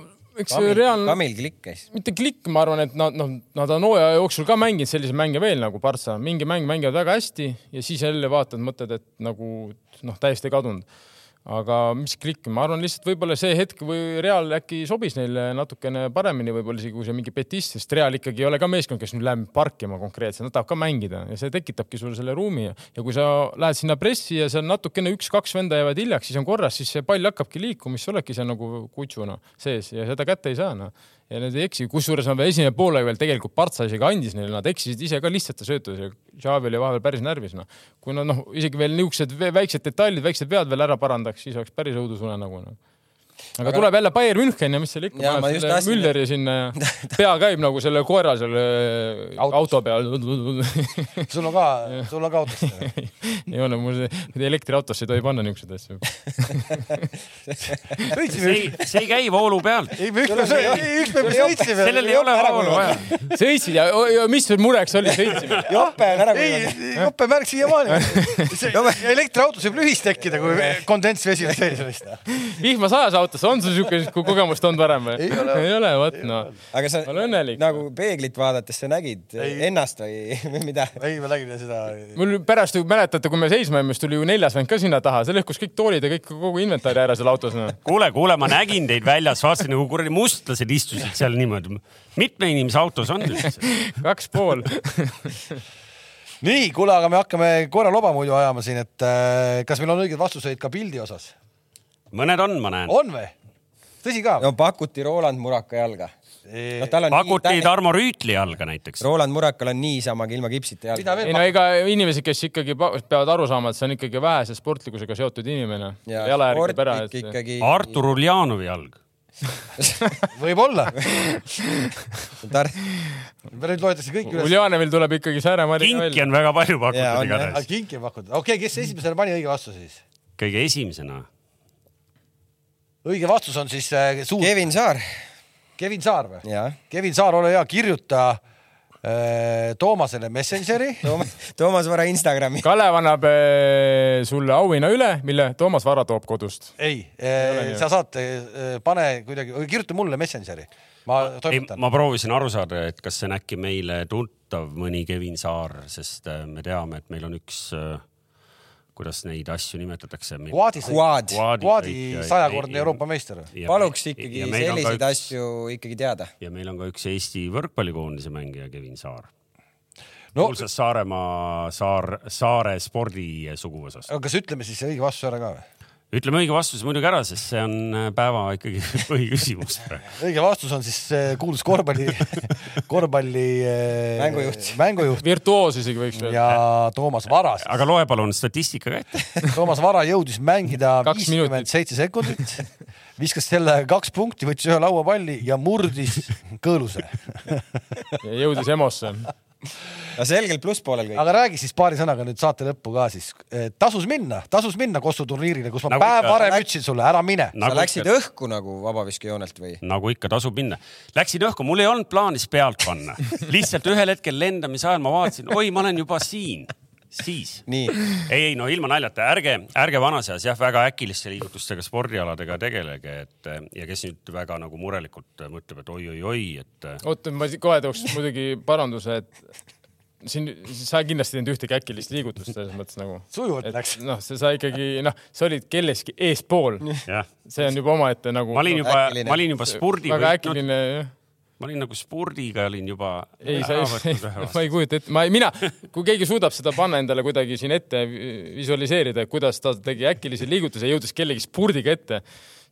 eks see reaalne. Kamil klikk käis. mitte klikk, ma arvan, et nad noh, nad on hooaja jooksul ka mänginud selliseid mänge veel nagu Partsa, mingi mäng mängivad väga hästi ja siis jälle vaatad, mõtled, et nagu noh, täiesti kadunud aga mis klikk, ma arvan lihtsalt võib-olla see hetk või Real äkki sobis neile natukene paremini, võib-olla isegi kui see mingi petist, sest Real ikkagi ei ole ka meeskond, kes nüüd läheb parkima konkreetselt, nad tahavad ka mängida. Ja see tekitabki sulle selle ruumi. Ja, ja kui sa lähed sinna pressi ja seal natukene üks-kaks venda jäävad hiljaks, siis on korras, siis see pall hakkabki liikuma, siis sa oledki seal nagu kutsuna sees. Ja seda kätte ei saa noh ja nad ei eksi, kusjuures nad esimene poolaeg veel tegelikult Partsa isegi andis neile, nad eksisid ise ka lihtsate söötudes ja Xavi oli vahepeal päris närvis, noh. kui nad noh, isegi veel niisugused väiksed detailid, väiksed vead veel ära parandaks, siis oleks päris õudusunenägu, noh aga tuleb jälle Bayern München ja mis seal ikka, paneb selle Mülleri sinna ja pea käib nagu selle koera selle autos. auto peal. sul on ka, sul on ka autos ei ole, mul elektriautosse ei tohi panna niisuguseid asju see ei, see ei käi voolu pealt. ei, me ükspäev sõitsime. sellel ei ole voolu vaja. sõitsid ja, ja mis sul mureks oli, sõitsime? jope on ära kuulanud. ei, jope märk siiamaani. elektriautos võib lühis tekkida, kui kondentsvesi on sees vist. vihma sajas autos on sul siukest kogemust olnud varem või? ei ole, ei ole, vot noh. aga sa nagu peeglit vaadates sa nägid ei. ennast või mida? ei, ma nägin seda. mul pärast, mäletate, kui me seisma jäime, siis tuli ju neljas vend ka sinna taha, see lõhkus kõik toolid ja kõik kogu inventari ära seal autos no.. kuule, kuule, ma nägin teid väljas, vaatasin nagu kuradi mustlased istusid seal niimoodi. mitme inimese autos on üldse? kaks pool nii, kuule, aga me hakkame korra loba muidu ajama siin, et äh, kas meil on õigeid vastuseid ka pildi osas? Mõned on, ma näen. on või? tõsi ka? no pakuti Roland Muraka jalga no, pakuti nii, Tarmo Rüütli jalga näiteks. Roland Murakal on niisamagi ilma kipsita jalga. ei no ega inimesed, kes ikkagi peavad aru saama, et see on ikkagi vähese sportlikkusega seotud inimene. jalajärg ära. Et... Ikkagi... Artur Uljanovi jalg võib-olla Tar... nüüd loetakse kõik üles. Uljanemil tuleb ikkagi Sääre-Mari välja. kinki on väga palju pakutud igatahes. kinki on pakutud, okei okay,, kes esimesena pani õige vastuse siis? kõige esimesena õige vastus on siis äh, suur. Kevin Saar. Kevin Saar või? Kevin Saar, ole hea, kirjuta äh, Toomasele Messengeri Toomas, Toomas Vara Instagrami. Kalev annab äh, sulle auhinna üle, mille Toomas Vara toob kodust. ei, äh, sa saad äh,, pane kuidagi, kirjuta mulle Messengeri. ma toimetan. ma proovisin aru saada, et kas see on äkki meile tuntav mõni Kevin Saar, sest äh, me teame, et meil on üks äh, kuidas neid asju nimetatakse? Quadi, Quad. Quadi sajakordne Euroopa meister. paluks ikkagi selliseid üks, asju ikkagi teada. ja meil on ka üks Eesti võrkpallikoondise mängija, Kevin Saar no,. kuulsas Saaremaa Saar, Saare spordi suguvõsast. aga kas ütleme siis õige vastuse ära ka või? Ütleme õige vastuse muidugi ära, sest see on äh, päeva ikkagi põhiküsimus. õige vastus on siis äh, kuulus korvpalli, korvpalli äh, mängujuht, mängujuht. virtuoos isegi võiks öelda. ja Toomas Vara. aga loe palun statistika ka ette Toomas Vara jõudis mängida viiskümmend seitse sekundit, viskas selle kaks punkti, võttis ühe lauapalli ja murdis kõõluse jõudis EMO-sse no selgelt plusspoolel kõik. aga räägi siis paari sõnaga nüüd saate lõppu ka siis. tasus minna, tasus minna Kossu turniirile, kus ma nagu päev varem ütlesin sulle, ära mine nagu. sa läksid ikka... õhku nagu vabaviskejoonelt või? nagu ikka tasub minna. Läksin õhku, mul ei olnud plaanis pealt panna. lihtsalt ühel hetkel lendamise ajal ma vaatasin, oi, ma olen juba siin siis. ei, ei no ilma naljata, ärge, ärge vanas eas jah, väga äkiliste liigutustega spordialadega tegelege, et ja kes nüüd väga nagu murelikult mõtleb, et oi-oi-oi, et. oota, ma kohe tooks muidugi paranduse, et siin sa kindlasti ei teinud ühtegi äkilist liigutust selles mõttes nagu. sujuvalt läks. noh, sa ikkagi noh, sa olid kelleski eespool. see on juba omaette nagu. ma olin juba, ma olin juba spordi. väga äkiline jah ma olin nagu spordiga olin juba. ei, sa ei, ma ei kujuta ette, ma, mina, kui keegi suudab seda panna endale kuidagi siin ette visualiseerida, kuidas ta tegi äkilisi liigutusi ja jõudis kellegi spurdiga ette,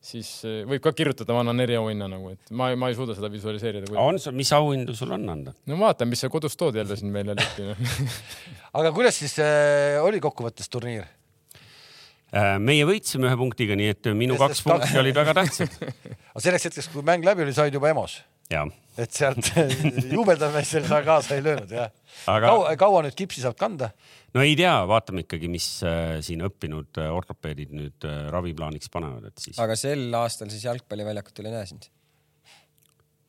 siis eh, võib ka kirjutada, ma annan eriauhinna nagu, et ma, ma ei suuda seda visualiseerida. on sul, mis auhindu sul on anda? no vaata, mis sa kodus tood jälle siin meile lükki aga kuidas siis äh, oli kokkuvõttes turniir? Äh, meie võitsime ühe punktiga, nii et minu kaks punkti olid väga tähtsad. aga selleks hetkeks, kui mäng läbi oli, said juba EMO-s? et sealt juubeldameestel sa kaasa ei löönud jah Aga... kaua, kaua nüüd kipsi saab kanda? No ei tea, vaatame ikkagi, mis äh, siin õppinud äh, ortopeedid nüüd äh, raviplaaniks panevad, et siis. aga sel aastal siis jalgpalliväljakutel ei näe sind?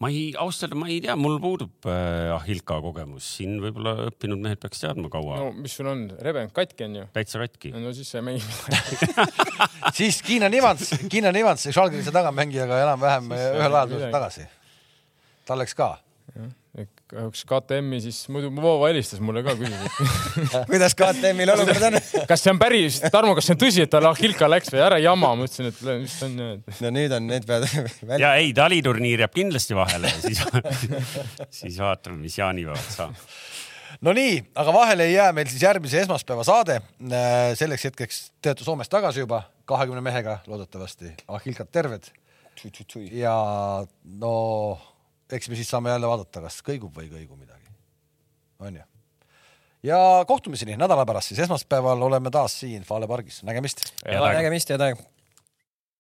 ma ei, ausalt öelda ma ei tea, mul puudub äh, Ahilka kogemus, siin võib-olla õppinud mehed peaks teadma kaua. no mis sul on, rebend katki on ju? täitsa katki. no siis sa ei mängi siis Kiina Nivants, Kiina Nivants, Žalgirise tagamängijaga enam-vähem ühel ajal tuleb tagasi tal läks ka? Kahjuks KTM-i siis muidu Voova helistas mulle ka küsis kuidas KTM-il olukord on kas see on päris, Tarmo, kas see on tõsi, et tal Ahilka läks või ära jama, ma ütlesin, et mis on. no nüüd on, need peavad välja. ja ei, taliturniir jääb kindlasti vahele ja siis siis vaatame, mis jaanipäeval saab. no nii, aga vahele ei jää meil siis järgmise esmaspäeva saade. Äh, selleks hetkeks te olete Soomest tagasi juba kahekümne mehega loodetavasti, Ahilkad terved. ja no eks me siis saame jälle vaadata, kas kõigub või ei kõigu midagi. on ju? ja kohtumiseni nädala pärast siis esmaspäeval oleme taas siin Fale pargis, nägemist. nägemist, head aega.